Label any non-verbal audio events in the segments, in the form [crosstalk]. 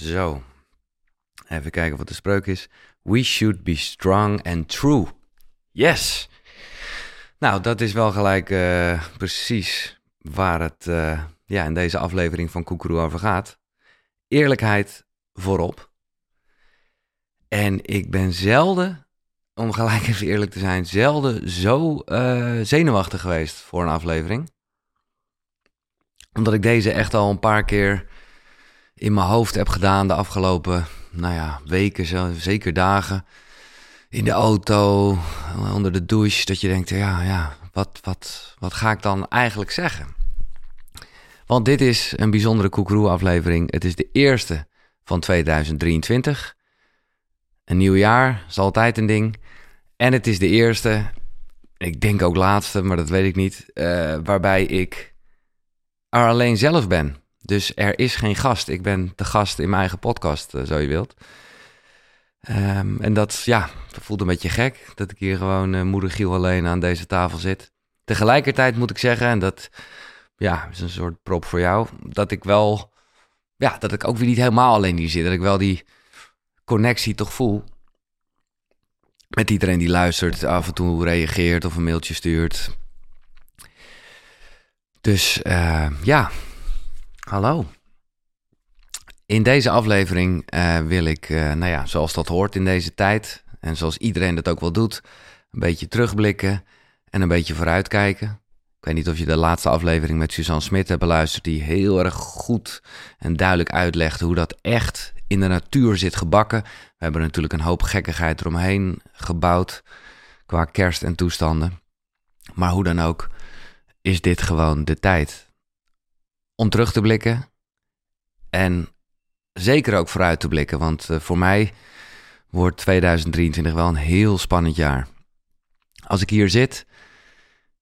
Zo. Even kijken wat de spreuk is. We should be strong and true. Yes. Nou, dat is wel gelijk uh, precies waar het uh, ja, in deze aflevering van Koekeroe over gaat. Eerlijkheid voorop. En ik ben zelden, om gelijk even eerlijk te zijn, zelden zo uh, zenuwachtig geweest voor een aflevering. Omdat ik deze echt al een paar keer in mijn hoofd heb gedaan de afgelopen nou ja, weken, zeker dagen. In de auto, onder de douche, dat je denkt, ja, ja, wat, wat, wat ga ik dan eigenlijk zeggen? Want dit is een bijzondere Koekeroe-aflevering. Het is de eerste van 2023. Een nieuw jaar is altijd een ding. En het is de eerste, ik denk ook laatste, maar dat weet ik niet, uh, waarbij ik er alleen zelf ben. Dus er is geen gast. Ik ben de gast in mijn eigen podcast, uh, zo je wilt. Um, en dat, ja, voelt een beetje gek dat ik hier gewoon uh, moeder Giel alleen aan deze tafel zit. Tegelijkertijd moet ik zeggen, en dat ja, is een soort prop voor jou, dat ik wel, ja, dat ik ook weer niet helemaal alleen hier zit. Dat ik wel die connectie toch voel met iedereen die luistert, af en toe reageert of een mailtje stuurt. Dus uh, ja, Hallo. In deze aflevering uh, wil ik, uh, nou ja, zoals dat hoort in deze tijd, en zoals iedereen dat ook wel doet, een beetje terugblikken en een beetje vooruitkijken. Ik weet niet of je de laatste aflevering met Suzanne Smit hebt beluisterd, die heel erg goed en duidelijk uitlegde hoe dat echt in de natuur zit gebakken. We hebben natuurlijk een hoop gekkigheid eromheen gebouwd qua kerst en toestanden. Maar hoe dan ook, is dit gewoon de tijd om terug te blikken. En zeker ook vooruit te blikken. Want uh, voor mij wordt 2023 wel een heel spannend jaar. Als ik hier zit,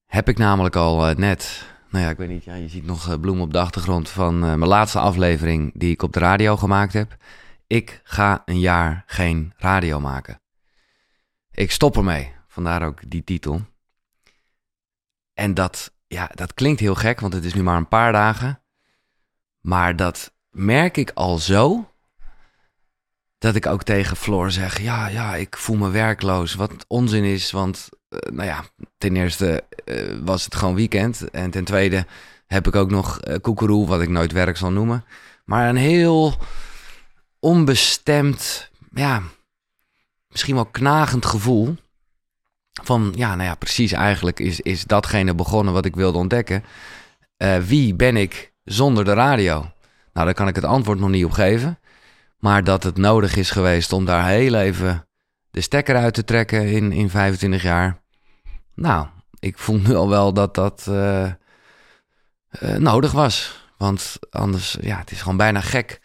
heb ik namelijk al uh, net. Nou ja, ik weet niet, ja, je ziet nog uh, bloemen op de achtergrond van mijn laatste aflevering die ik op de radio gemaakt heb. Ik ga een jaar geen radio maken. Ik stop ermee. Vandaar ook die titel. En dat, ja, dat klinkt heel gek, want het is nu maar een paar dagen. Maar dat merk ik al zo. Dat ik ook tegen Floor zeg: Ja, ja, ik voel me werkloos. Wat onzin is, want uh, nou ja, ten eerste uh, was het gewoon weekend. En ten tweede heb ik ook nog uh, koekeroe, wat ik nooit werk zal noemen. Maar een heel onbestemd, ja, misschien wel knagend gevoel. Van ja, nou ja, precies eigenlijk is, is datgene begonnen wat ik wilde ontdekken. wie ben ik zonder de radio? Nou, daar kan ik het antwoord nog niet op geven. Maar dat het nodig is geweest om daar heel even de stekker uit te trekken in, in 25 jaar. Nou, ik voel nu al wel dat dat uh, uh, nodig was. Want anders, ja, het is gewoon bijna gek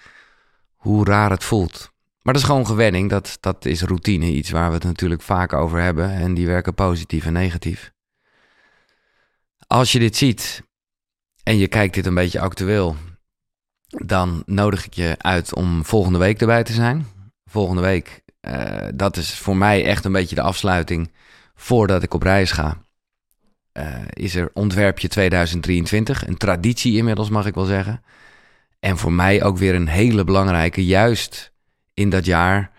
hoe raar het voelt. Maar dat is gewoon gewenning. Dat, dat is routine. Iets waar we het natuurlijk vaak over hebben. En die werken positief en negatief. Als je dit ziet en je kijkt dit een beetje actueel, dan nodig ik je uit om volgende week erbij te zijn. Volgende week, uh, dat is voor mij echt een beetje de afsluiting voordat ik op reis ga. Uh, is er ontwerpje 2023, een traditie inmiddels mag ik wel zeggen. En voor mij ook weer een hele belangrijke, juist in dat jaar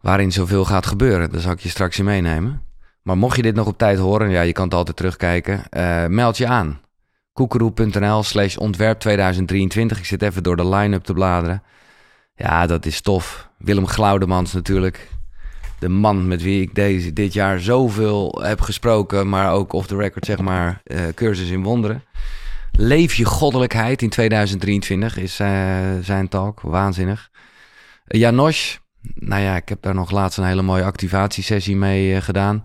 waarin zoveel gaat gebeuren. Daar zal ik je straks in meenemen. Maar mocht je dit nog op tijd horen, ja, je kan het altijd terugkijken. Uh, meld je aan koekeroe.nl slash ontwerp 2023. Ik zit even door de line-up te bladeren. Ja, dat is tof. Willem Glaudemans natuurlijk. De man met wie ik deze, dit jaar zoveel heb gesproken, maar ook off the record zeg maar, uh, cursus in wonderen. Leef je goddelijkheid in 2023 is uh, zijn talk. Waanzinnig. Janosch, nou ja, ik heb daar nog laatst een hele mooie activatiesessie mee gedaan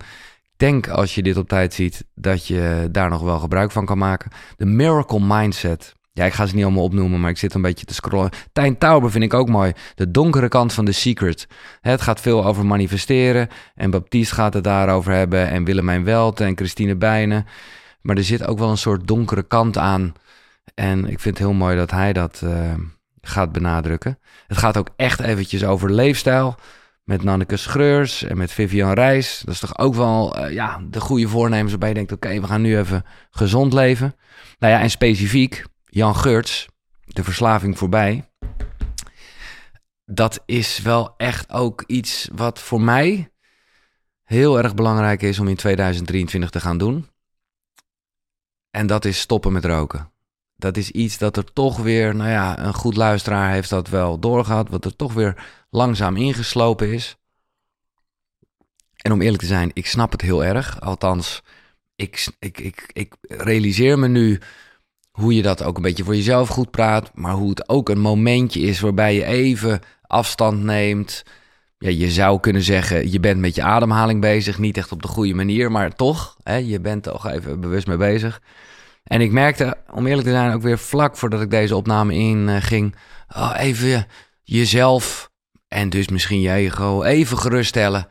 denk als je dit op tijd ziet dat je daar nog wel gebruik van kan maken. De Miracle Mindset. Ja, ik ga ze niet allemaal opnoemen, maar ik zit een beetje te scrollen. Tijn Tauber vind ik ook mooi. De donkere kant van The Secret. Het gaat veel over manifesteren. En Baptiste gaat het daarover hebben. En Willemijn Welt en Christine Bijnen. Maar er zit ook wel een soort donkere kant aan. En ik vind het heel mooi dat hij dat uh, gaat benadrukken. Het gaat ook echt eventjes over leefstijl met Nanneke Schreurs en met Vivian Reis. Dat is toch ook wel uh, ja, de goede voornemens waarbij je denkt... oké, we gaan nu even gezond leven. Nou ja, en specifiek Jan Geurts, de verslaving voorbij. dat is wel echt ook iets wat voor mij heel erg belangrijk is om in 2023 te gaan doen. En dat is stoppen met roken. Dat is iets dat er toch weer, nou ja, een goed luisteraar heeft dat wel doorgehad, wat er toch weer langzaam ingeslopen is. En om eerlijk te zijn, ik snap het heel erg. Althans, ik, ik, ik, ik realiseer me nu hoe je dat ook een beetje voor jezelf goed praat, maar hoe het ook een momentje is waarbij je even afstand neemt. Ja, je zou kunnen zeggen, je bent met je ademhaling bezig, niet echt op de goede manier, maar toch, hè, je bent toch even bewust mee bezig. En ik merkte, om eerlijk te zijn, ook weer vlak voordat ik deze opname inging, ging, oh, even jezelf en dus misschien je ego even geruststellen.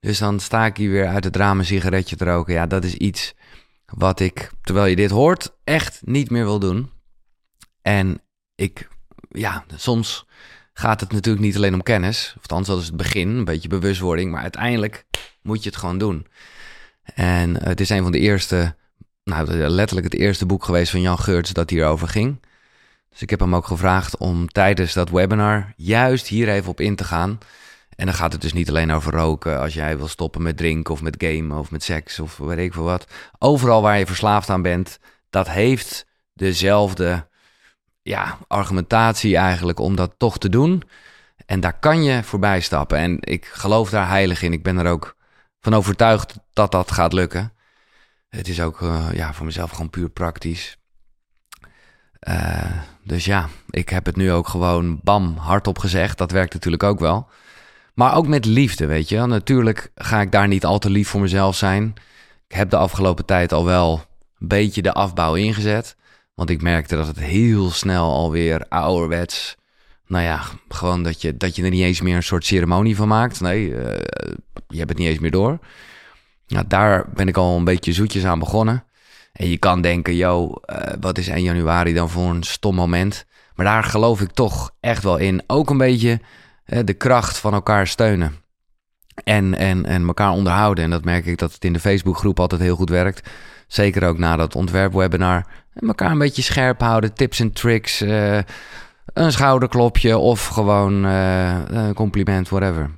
Dus dan sta ik hier weer uit het raam een sigaretje te roken. Ja, dat is iets wat ik, terwijl je dit hoort, echt niet meer wil doen. En ik, ja, soms gaat het natuurlijk niet alleen om kennis. Of althans, dat is het begin, een beetje bewustwording. Maar uiteindelijk moet je het gewoon doen. En het is een van de eerste, nou letterlijk het eerste boek geweest van Jan Geurts dat hierover ging. Dus ik heb hem ook gevraagd om tijdens dat webinar juist hier even op in te gaan. En dan gaat het dus niet alleen over roken. Als jij wil stoppen met drinken of met gamen of met seks of weet ik veel wat. Overal waar je verslaafd aan bent, dat heeft dezelfde ja, argumentatie eigenlijk om dat toch te doen. En daar kan je voorbij stappen. En ik geloof daar heilig in. Ik ben er ook van overtuigd dat dat gaat lukken. Het is ook uh, ja, voor mezelf gewoon puur praktisch. Uh, dus ja, ik heb het nu ook gewoon bam hardop gezegd. Dat werkt natuurlijk ook wel. Maar ook met liefde, weet je. Natuurlijk ga ik daar niet al te lief voor mezelf zijn. Ik heb de afgelopen tijd al wel een beetje de afbouw ingezet. Want ik merkte dat het heel snel alweer ouderwets. Nou ja, gewoon dat je, dat je er niet eens meer een soort ceremonie van maakt. Nee, uh, je hebt het niet eens meer door. Nou, daar ben ik al een beetje zoetjes aan begonnen. En je kan denken, yo, uh, wat is 1 januari dan voor een stom moment? Maar daar geloof ik toch echt wel in. Ook een beetje de kracht van elkaar steunen. En, en, en elkaar onderhouden. En dat merk ik dat het in de Facebookgroep altijd heel goed werkt. Zeker ook na dat ontwerpwebinar. En elkaar een beetje scherp houden. Tips en tricks. Uh, een schouderklopje of gewoon een compliment, whatever.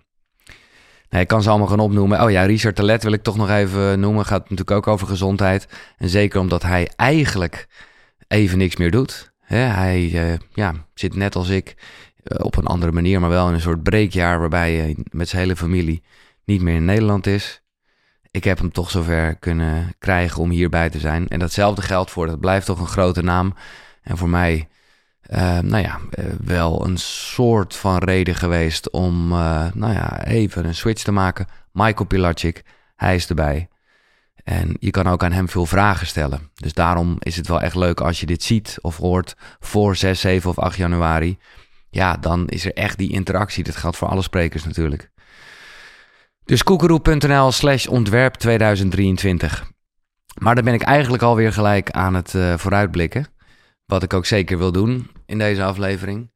Ik kan ze allemaal gaan opnoemen. Oh ja, Richard Telet wil ik toch nog even noemen. Gaat natuurlijk ook over gezondheid. En zeker omdat hij eigenlijk even niks meer doet. hij uh, ja, zit net als ik eh, op een andere manier, maar wel in een soort breekjaar waarbij hij met zijn hele familie niet meer in Nederland is. Ik heb hem toch zover kunnen krijgen om hierbij te zijn. En datzelfde geldt voor, dat blijft toch een grote naam. En voor mij, uh, nou ja, uh, wel een soort van reden geweest om, uh, nou ja, even een switch te maken. Michael Pilacic, hij is erbij. En je kan ook aan hem veel vragen stellen. Dus daarom is het wel echt leuk als je dit ziet of hoort voor 6, 7 of 8 januari ja, dan is er echt die interactie. Dat geldt voor alle sprekers natuurlijk. Dus koekeroe.nl slash ontwerp 2023. Maar dan ben ik eigenlijk alweer gelijk aan het uh, vooruitblikken. Wat ik ook zeker wil doen in deze aflevering.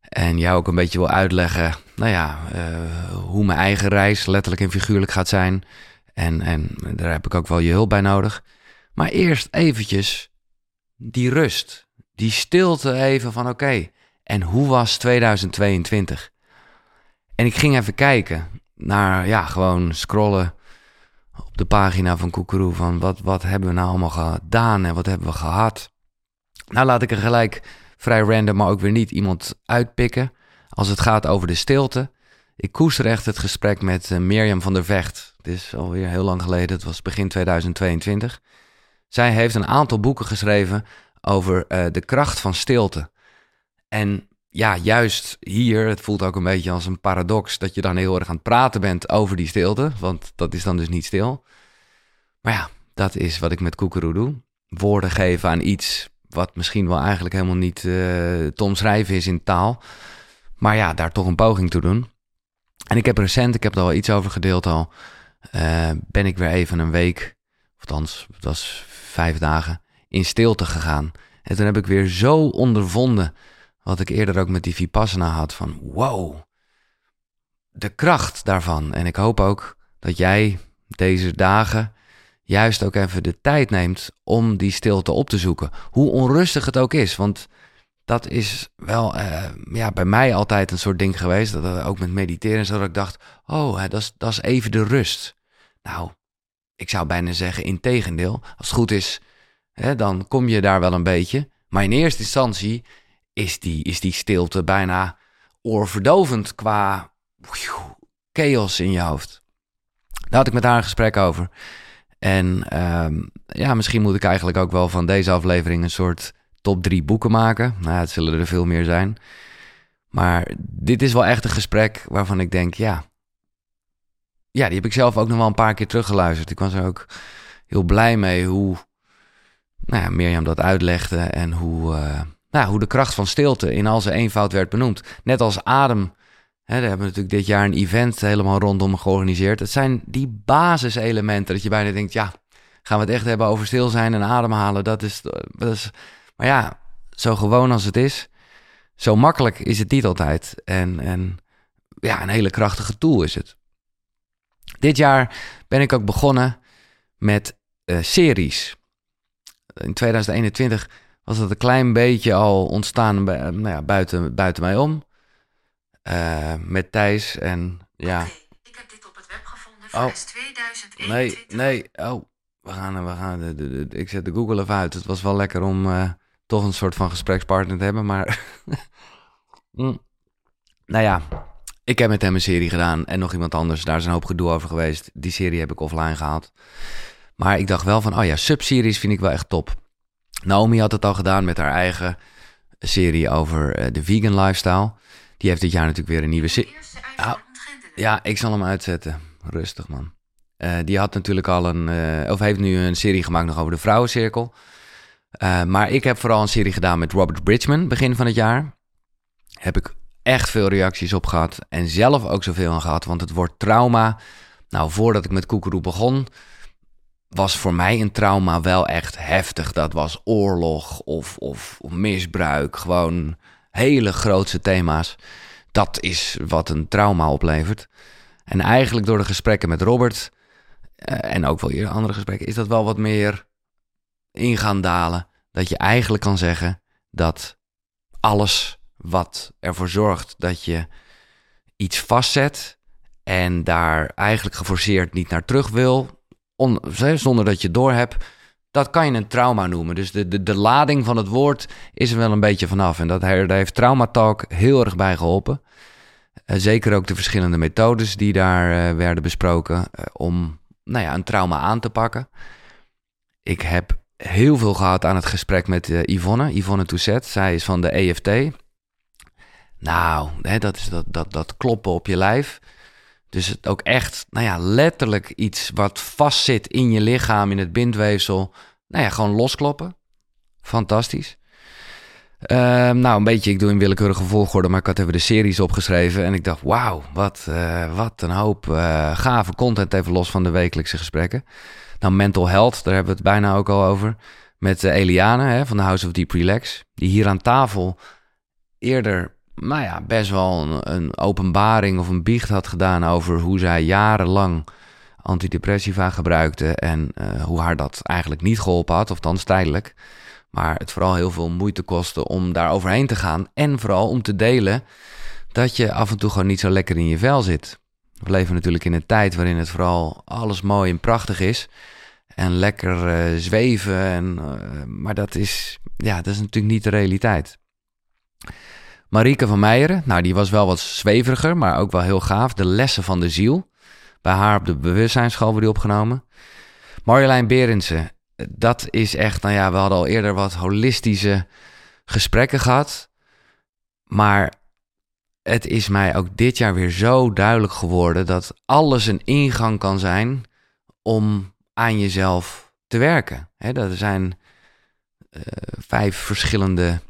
En jou ook een beetje wil uitleggen, nou ja, uh, hoe mijn eigen reis letterlijk en figuurlijk gaat zijn. En, en daar heb ik ook wel je hulp bij nodig. Maar eerst eventjes die rust, die stilte even van oké, en hoe was 2022? En ik ging even kijken naar, ja, gewoon scrollen op de pagina van Koekeroe. Van wat, wat hebben we nou allemaal gedaan en wat hebben we gehad? Nou, laat ik er gelijk vrij random, maar ook weer niet iemand uitpikken. Als het gaat over de stilte. Ik koester echt het gesprek met uh, Mirjam van der Vecht. Het is alweer heel lang geleden, het was begin 2022. Zij heeft een aantal boeken geschreven over uh, de kracht van stilte. En ja, juist hier, het voelt ook een beetje als een paradox dat je dan heel erg aan het praten bent over die stilte, want dat is dan dus niet stil. Maar ja, dat is wat ik met Koekeroe doe. Woorden geven aan iets wat misschien wel eigenlijk helemaal niet uh, te omschrijven is in taal. Maar ja, daar toch een poging toe doen. En ik heb recent, ik heb er al iets over gedeeld al, uh, ben ik weer even een week, althans, het was vijf dagen, in stilte gegaan. En toen heb ik weer zo ondervonden wat ik eerder ook met die Vipassana had van wow, de kracht daarvan. En ik hoop ook dat jij deze dagen juist ook even de tijd neemt om die stilte op te zoeken. Hoe onrustig het ook is, want dat is wel uh, ja, bij mij altijd een soort ding geweest. Dat, ook met mediteren, zodat ik dacht: oh, dat is, dat is even de rust. Nou, ik zou bijna zeggen, in tegendeel. Als het goed is, hè, dan kom je daar wel een beetje. Maar in eerste instantie is die, is die stilte bijna oorverdovend qua chaos in je hoofd. Daar had ik met haar een gesprek over. En ehm, ja, misschien moet ik eigenlijk ook wel van deze aflevering een soort top drie boeken maken. Nou, het zullen er veel meer zijn. Maar dit is wel echt een gesprek waarvan ik denk, ja. Ja, die heb ik zelf ook nog wel een paar keer teruggeluisterd. Ik was er ook heel blij mee hoe nou ja, Mirjam dat uitlegde en hoe, uh, nou, hoe de kracht van stilte in al zijn eenvoud werd benoemd. Net als adem. Hè, daar hebben we natuurlijk dit jaar een event helemaal rondom georganiseerd. Het zijn die basiselementen dat je bijna denkt, ja, gaan we het echt hebben over stil zijn en ademhalen. Dat is, dat is maar ja, zo gewoon als het is, zo makkelijk is het niet altijd. En, en ja, een hele krachtige tool is het. Dit jaar ben ik ook begonnen met uh, series. In 2021 was dat een klein beetje al ontstaan nou ja, buiten, buiten mij om. Uh, met Thijs en ja. Okay, ik heb dit op het web gevonden voor oh. 2021. Nee, nee, oh. We gaan, we gaan de, de, de, ik zet de Google even uit. Het was wel lekker om uh, toch een soort van gesprekspartner te hebben. Maar [laughs] mm. nou ja, ik heb met hem een serie gedaan en nog iemand anders. Daar is een hoop gedoe over geweest. Die serie heb ik offline gehaald. Maar ik dacht wel van, oh ja, subseries vind ik wel echt top. Naomi had het al gedaan met haar eigen serie over uh, de vegan lifestyle. Die heeft dit jaar natuurlijk weer een nieuwe serie. Oh, ja, ik zal hem uitzetten. Rustig man. Uh, die had natuurlijk al een, uh, of heeft nu een serie gemaakt nog over de vrouwencirkel. Uh, maar ik heb vooral een serie gedaan met Robert Bridgman begin van het jaar. Heb ik echt veel reacties op gehad. En zelf ook zoveel aan gehad. Want het woord trauma. Nou, voordat ik met Koekeroe begon. Was voor mij een trauma wel echt heftig. Dat was oorlog of, of, of misbruik. Gewoon hele grootse thema's. Dat is wat een trauma oplevert. En eigenlijk door de gesprekken met Robert. Uh, en ook wel hier andere gesprekken. Is dat wel wat meer in gaan dalen. Dat je eigenlijk kan zeggen dat alles wat ervoor zorgt dat je iets vastzet en daar eigenlijk geforceerd niet naar terug wil, zonder dat je door hebt, dat kan je een trauma noemen. Dus de, de, de lading van het woord is er wel een beetje vanaf. En dat, daar heeft Traumatalk heel erg bij geholpen. Uh, zeker ook de verschillende methodes die daar uh, werden besproken uh, om nou ja, een trauma aan te pakken. Ik heb heel veel gehad aan het gesprek met Yvonne, Yvonne Touzet. Zij is van de EFT. Nou, hè, dat is dat, dat, dat kloppen op je lijf. Dus het ook echt, nou ja, letterlijk iets wat vastzit in je lichaam, in het bindweefsel. Nou ja, gewoon loskloppen. Fantastisch. Uh, nou, een beetje, ik doe in willekeurige volgorde, maar ik had even de series opgeschreven. En ik dacht, wauw, wat, uh, wat een hoop uh, gave content, even los van de wekelijkse gesprekken. Nou, mental health, daar hebben we het bijna ook al over. Met uh, Eliane hè, van de House of Deep Relax. Die hier aan tafel eerder, nou ja, best wel een, een openbaring of een biecht had gedaan over hoe zij jarenlang antidepressiva gebruikte. En uh, hoe haar dat eigenlijk niet geholpen had, of dan tijdelijk. Maar het vooral heel veel moeite kostte om daar overheen te gaan. En vooral om te delen dat je af en toe gewoon niet zo lekker in je vel zit. We leven natuurlijk in een tijd waarin het vooral alles mooi en prachtig is. En lekker uh, zweven. En, uh, maar dat is, ja, dat is natuurlijk niet de realiteit. Marieke van Meijeren, nou die was wel wat zweveriger, maar ook wel heel gaaf. De lessen van de ziel. Bij haar op de bewustzijnsschool wordt die opgenomen. Marjolein Berendsen, dat is echt, nou ja, we hadden al eerder wat holistische gesprekken gehad. Maar het is mij ook dit jaar weer zo duidelijk geworden dat alles een ingang kan zijn om aan jezelf te werken. Dat zijn uh, vijf verschillende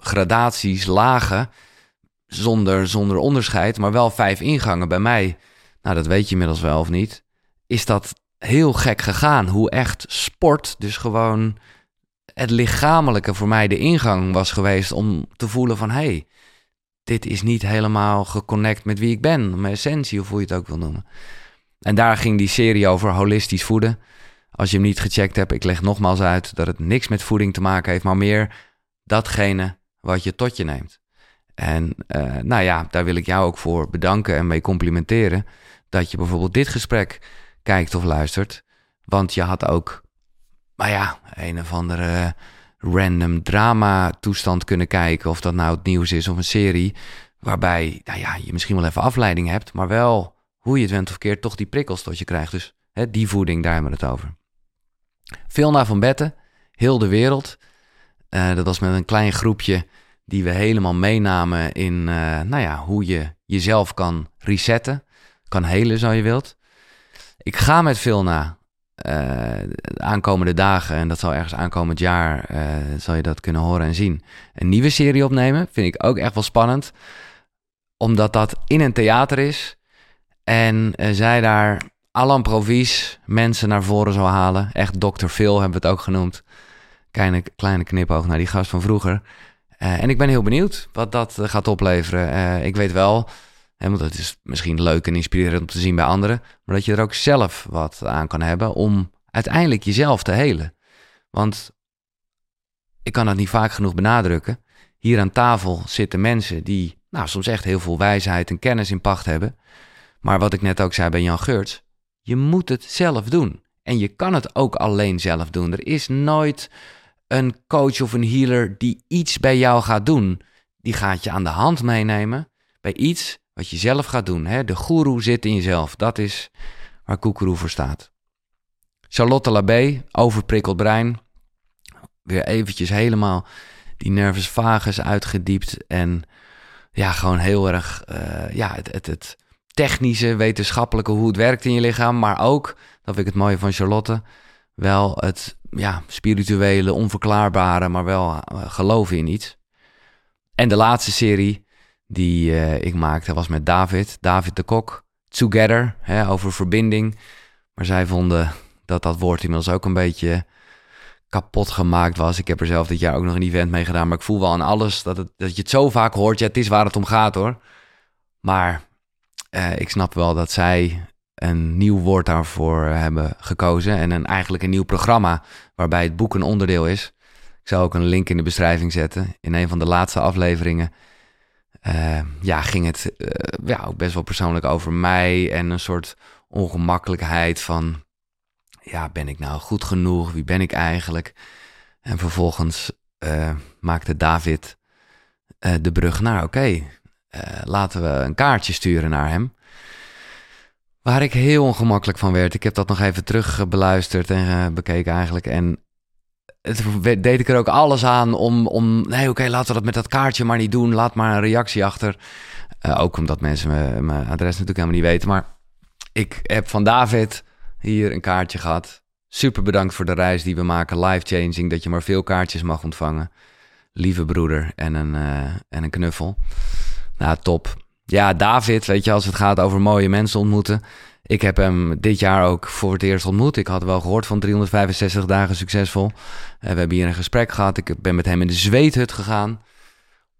gradaties, lagen, zonder, zonder onderscheid, maar wel vijf ingangen. Bij mij, nou dat weet je inmiddels wel of niet, is dat heel gek gegaan. Hoe echt sport, dus gewoon het lichamelijke voor mij de ingang was geweest om te voelen van hé, hey, dit is niet helemaal geconnect met wie ik ben, mijn essentie of hoe je het ook wil noemen. En daar ging die serie over holistisch voeden. Als je hem niet gecheckt hebt, ik leg nogmaals uit dat het niks met voeding te maken heeft, maar meer datgene wat je tot je neemt. En uh, nou ja, daar wil ik jou ook voor bedanken en mee complimenteren. Dat je bijvoorbeeld dit gesprek kijkt of luistert. Want je had ook, maar ja, een of andere random drama toestand kunnen kijken. Of dat nou het nieuws is of een serie. Waarbij nou ja, je misschien wel even afleiding hebt. Maar wel, hoe je het went of keert, toch die prikkels tot je krijgt. Dus hè, die voeding, daar hebben we het over. Veel naar Van Betten, heel de wereld. Uh, dat was met een klein groepje die we helemaal meenamen in uh, nou ja, hoe je jezelf kan resetten. Kan helen, zo je wilt. Ik ga met Vilna uh, de aankomende dagen, en dat zal ergens aankomend jaar, zal je dat kunnen horen en zien. Een nieuwe serie opnemen, vind ik ook echt wel spannend. Omdat dat in een theater is. En zij daar Alan Provies mensen naar voren zal halen. Echt Dr. Phil hebben we het ook genoemd. Kleine, kleine knipoog naar die gast van vroeger. en ik ben heel benieuwd wat dat gaat opleveren. ik weet wel want het is misschien leuk en inspirerend om te zien bij anderen. Maar dat je er ook zelf wat aan kan hebben om uiteindelijk jezelf te helen. Want ik kan dat niet vaak genoeg benadrukken. Hier aan tafel zitten mensen die nou, soms echt heel veel wijsheid en kennis in pacht hebben. Maar wat ik net ook zei bij Jan Geurts, je moet het zelf doen. En je kan het ook alleen zelf doen. Er is nooit een coach of een healer die iets bij jou gaat doen. Die gaat je aan de hand meenemen bij iets wat je zelf gaat doen. Hè? De goeroe zit in jezelf. Dat is waar Koekeroe voor staat. Charlotte Labé, overprikkeld brein. Weer eventjes helemaal die nervus vagus uitgediept. En ja, gewoon heel erg uh, ja, het, het, het technische, wetenschappelijke, hoe het werkt in je lichaam. Maar ook, dat vind ik het mooie van Charlotte, wel het ja, spirituele, onverklaarbare, maar wel uh, geloven in iets. En de laatste serie, die uh, ik maakte was met David, David de Kok. Together, hè, over verbinding. Maar zij vonden dat dat woord inmiddels ook een beetje kapot gemaakt was. Ik heb er zelf dit jaar ook nog een event mee gedaan. Maar ik voel wel aan alles dat, het, dat je het zo vaak hoort. Ja, het is waar het om gaat hoor. Maar uh, ik snap wel dat zij een nieuw woord daarvoor hebben gekozen. En een, eigenlijk een nieuw programma waarbij het boek een onderdeel is. Ik zal ook een link in de beschrijving zetten. In een van de laatste afleveringen uh, ja, ging het uh, ja, ook best wel persoonlijk over mij en een soort ongemakkelijkheid van, ja, ben ik nou goed genoeg? Wie ben ik eigenlijk? En vervolgens uh, maakte David de brug naar, oké, laten we een kaartje sturen naar hem. Waar ik heel ongemakkelijk van werd. Ik heb dat nog even terug beluisterd en bekeken eigenlijk. En het deed ik er ook alles aan om, om nee, oké, laten we dat met dat kaartje maar niet doen. Laat maar een reactie achter. Uh, ook omdat mensen mijn adres natuurlijk helemaal niet weten. Maar ik heb van David hier een kaartje gehad. Super bedankt voor de reis die we maken. Life-changing, dat je maar veel kaartjes mag ontvangen. Lieve broeder en een, uh, en een knuffel. Nou, top. Ja, David, weet je, als het gaat over mooie mensen ontmoeten. Ik heb hem dit jaar ook voor het eerst ontmoet. Ik had wel gehoord van 365 dagen succesvol. Uh, we hebben hier een gesprek gehad. Ik ben met hem in de zweethut gegaan.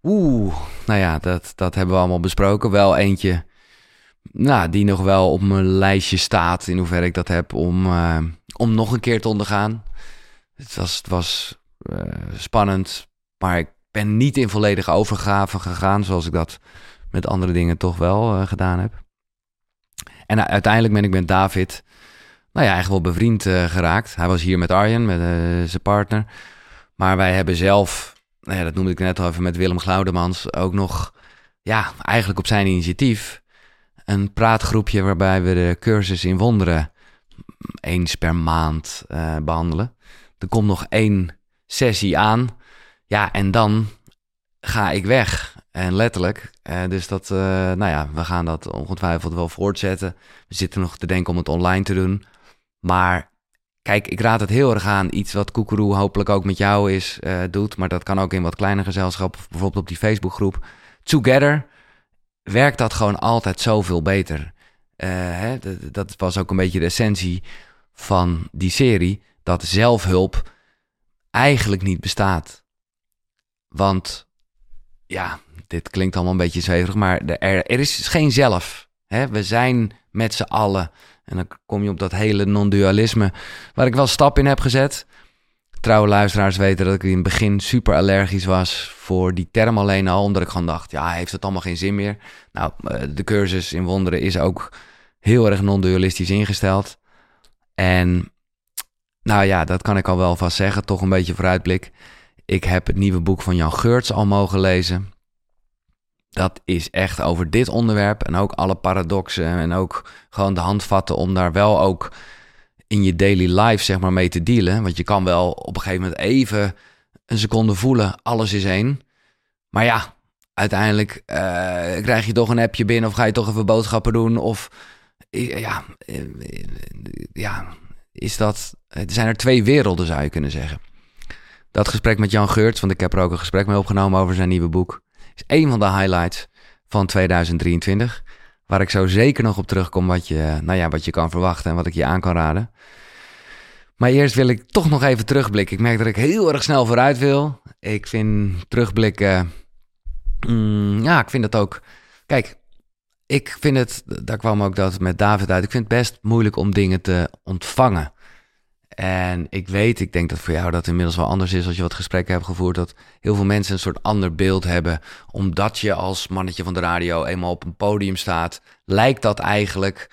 Oeh, nou ja, dat, dat hebben we allemaal besproken. Wel eentje nou, die nog wel op mijn lijstje staat. In hoeverre ik dat heb om, uh, om nog een keer te ondergaan. Het was, het was uh, spannend, maar ik ben niet in volledige overgave gegaan. Zoals ik dat met andere dingen toch wel gedaan heb. En uiteindelijk ben ik met David, nou ja, eigenlijk wel bevriend uh, geraakt. Hij was hier met Arjen, met uh, zijn partner. Maar wij hebben zelf, nou ja, dat noemde ik net al even met Willem Glaudemans, ook nog, ja, eigenlijk op zijn initiatief, een praatgroepje waarbij we de cursus in wonderen eens per maand behandelen. Er komt nog één sessie aan. Ja, en dan ga ik weg. En letterlijk. Uh, dus dat, uh, nou ja, we gaan dat ongetwijfeld wel voortzetten. We zitten nog te denken om het online te doen. Maar kijk, ik raad het heel erg aan. Iets wat Koekeroe hopelijk ook met jou is, uh, doet. Maar dat kan ook in wat kleiner gezelschap. Bijvoorbeeld op die Facebookgroep. Together werkt dat gewoon altijd zoveel beter. Hè, dat was ook een beetje de essentie van die serie. Dat zelfhulp eigenlijk niet bestaat. Want ja, dit klinkt allemaal een beetje zweverig, maar er, er is geen zelf. Hè? We zijn met z'n allen. En dan kom je op dat hele non-dualisme, waar ik wel stap in heb gezet. trouwe luisteraars weten dat ik in het begin super allergisch was voor die term alleen al. Omdat ik gewoon dacht, ja, heeft het allemaal geen zin meer. Nou, eh, de cursus in wonderen is ook heel erg non-dualistisch ingesteld. En nou ja, dat kan ik al wel vast zeggen. Toch een beetje vooruitblik. Ik heb het nieuwe boek van Jan Geurts al mogen lezen. Dat is echt over dit onderwerp en ook alle paradoxen en ook gewoon de handvatten om daar wel ook in je daily life zeg maar mee te dealen. Want je kan wel op een gegeven moment even een seconde voelen, alles is één. Maar ja, uiteindelijk uh, krijg je toch een appje binnen of ga je toch even boodschappen doen of ja, eh, ja, is dat. Er zijn er twee werelden, zou je kunnen zeggen. Dat gesprek met Jan Geurts, want ik heb er ook een gesprek mee opgenomen over zijn nieuwe boek, is een van de highlights van 2023. Waar ik zo zeker nog op terugkom wat je, nou ja, wat je kan verwachten en wat ik je aan kan raden. Maar eerst wil ik toch nog even terugblikken. Ik merk dat ik heel erg snel vooruit wil. Ik vind terugblikken. Mm, ja, ik vind dat ook. Kijk, ik vind het, daar kwam ook dat met David uit. Ik vind het best moeilijk om dingen te ontvangen. En ik weet, ik denk dat voor jou dat inmiddels wel anders is als je wat gesprekken hebt gevoerd, dat heel veel mensen een soort ander beeld hebben. Omdat je als mannetje van de radio eenmaal op een podium staat, lijkt dat eigenlijk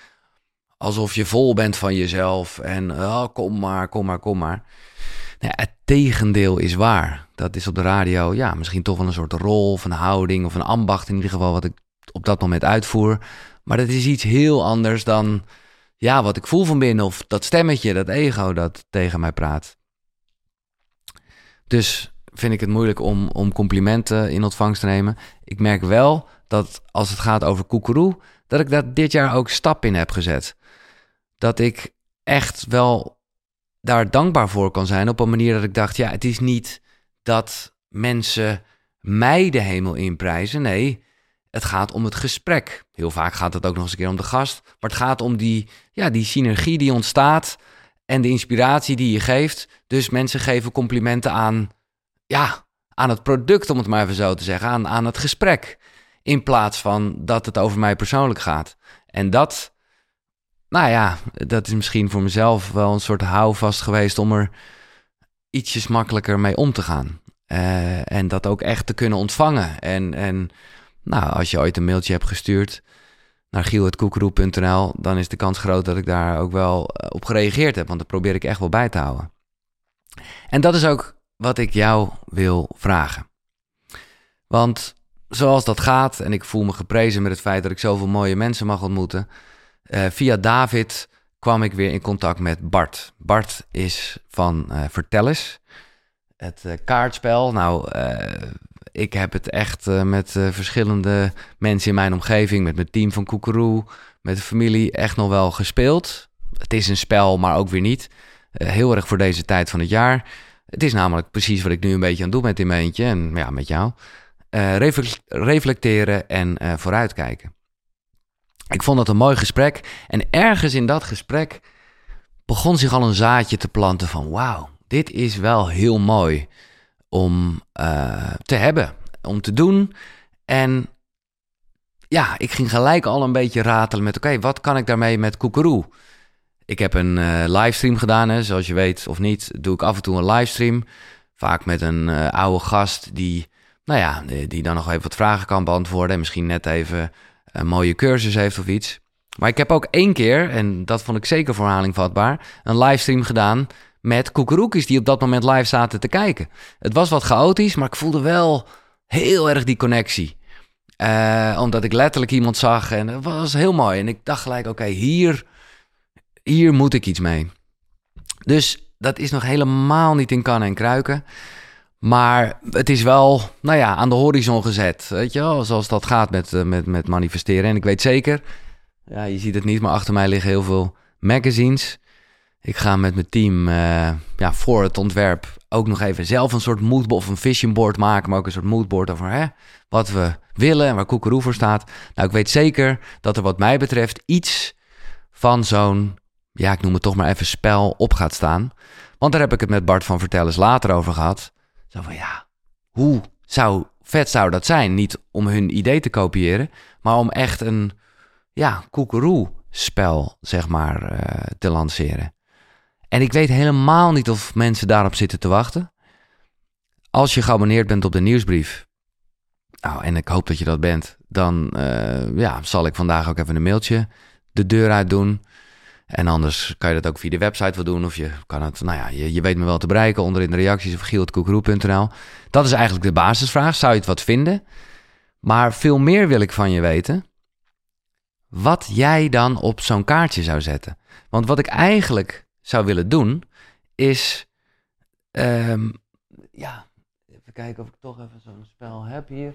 alsof je vol bent van jezelf. En oh, kom maar, kom maar, kom maar. Nou het tegendeel is waar. Dat is op de radio, ja, misschien toch wel een soort rol of een houding of een ambacht in ieder geval, wat ik op dat moment uitvoer. Maar dat is iets heel anders dan ja, wat ik voel van binnen of dat stemmetje, dat ego dat tegen mij praat. Dus vind ik het moeilijk om, om complimenten in ontvangst te nemen. Ik merk wel dat als het gaat over koekeroe, dat ik daar dit jaar ook stap in heb gezet. Dat ik echt wel daar dankbaar voor kan zijn op een manier dat ik dacht, ja, het is niet dat mensen mij de hemel inprijzen. Nee, het gaat om het gesprek. Heel vaak gaat het ook nog eens een keer om de gast. Maar het gaat om die, ja, die synergie die ontstaat en de inspiratie die je geeft. Dus mensen geven complimenten aan, ja, aan het product, om het maar even zo te zeggen, aan, aan het gesprek. In plaats van dat het over mij persoonlijk gaat. En dat, nou ja, dat is misschien voor mezelf wel een soort houvast geweest om er ietsjes makkelijker mee om te gaan. Uh, en dat ook echt te kunnen ontvangen. En, en nou, als je ooit een mailtje hebt gestuurd naar giel.koekeroe.nl, dan is de kans groot dat ik daar ook wel eh, op gereageerd heb, want dat probeer ik echt wel bij te houden. En dat is ook wat ik jou wil vragen. Want zoals dat gaat, en ik voel me geprezen met het feit dat ik zoveel mooie mensen mag ontmoeten, uh, via David kwam ik weer in contact met Bart. Bart is van uh, Vertel eens, het uh, kaartspel. Nou, ik heb het echt uh, met uh, verschillende mensen in mijn omgeving, met mijn team van Koekeroe, met de familie, echt nog wel gespeeld. Het is een spel, maar ook weer niet. Uh, heel erg voor deze tijd van het jaar. Het is namelijk precies wat ik nu een beetje aan doen met in mijn eentje en ja, met jou. reflecteren en vooruitkijken. Ik vond dat een mooi gesprek. En ergens in dat gesprek begon zich al een zaadje te planten van wauw, dit is wel heel mooi om uh, te hebben, om te doen. En ja, ik ging gelijk al een beetje ratelen met: oké, wat kan ik daarmee met Koekeroe? Ik heb een uh, livestream gedaan, hè, zoals je weet of niet, doe ik af en toe een livestream. Vaak met een uh, oude gast die, nou ja, die, dan nog even wat vragen kan beantwoorden. En misschien net even een mooie cursus heeft of iets. Maar ik heb ook één keer, en dat vond ik zeker voor herhaling vatbaar, een livestream gedaan met koekeroekjes die op dat moment live zaten te kijken. Het was wat chaotisch, maar ik voelde wel heel erg die connectie. Uh, omdat ik letterlijk iemand zag en het was heel mooi. En ik dacht gelijk, oké, hier, hier moet ik iets mee. Dus dat is nog helemaal niet in kannen en kruiken. Maar het is wel, nou ja, aan de horizon gezet. Weet je wel, zoals dat gaat met, eh, met, met manifesteren. En ik weet zeker, ja, je ziet het niet, maar achter mij liggen heel veel magazines. Ik ga met mijn team uh, ja, voor het ontwerp ook nog even zelf een soort moodboard of een vision board maken. Maar ook een soort moodboard over hè, wat we willen en waar Koekeroe voor staat. Nou, ik weet zeker dat er wat mij betreft iets van zo'n, ja, ik noem het toch maar even spel op gaat staan. Want daar heb ik het met Bart van Vertellers later over gehad. Zo van ja, hoe zou vet zou dat zijn? Niet om hun idee te kopiëren, maar om echt een ja, Koekeroe spel, zeg maar, uh, te lanceren. En ik weet helemaal niet of mensen daarop zitten te wachten. Als je geabonneerd bent op de nieuwsbrief, nou, en ik hoop dat je dat bent, dan uh, ja, zal ik vandaag ook even een mailtje de deur uit doen. En anders kan je dat ook via de website wel doen. Of je kan het, nou ja, je, weet me wel te bereiken onder in de reacties of gieltkoekeroe.nl. Dat is eigenlijk de basisvraag. Zou je het wat vinden? Maar veel meer wil ik van je weten. Wat jij dan op zo'n kaartje zou zetten. Want wat ik eigenlijk zou willen doen, is. Um, ja, even kijken of ik toch even zo'n spel heb hier.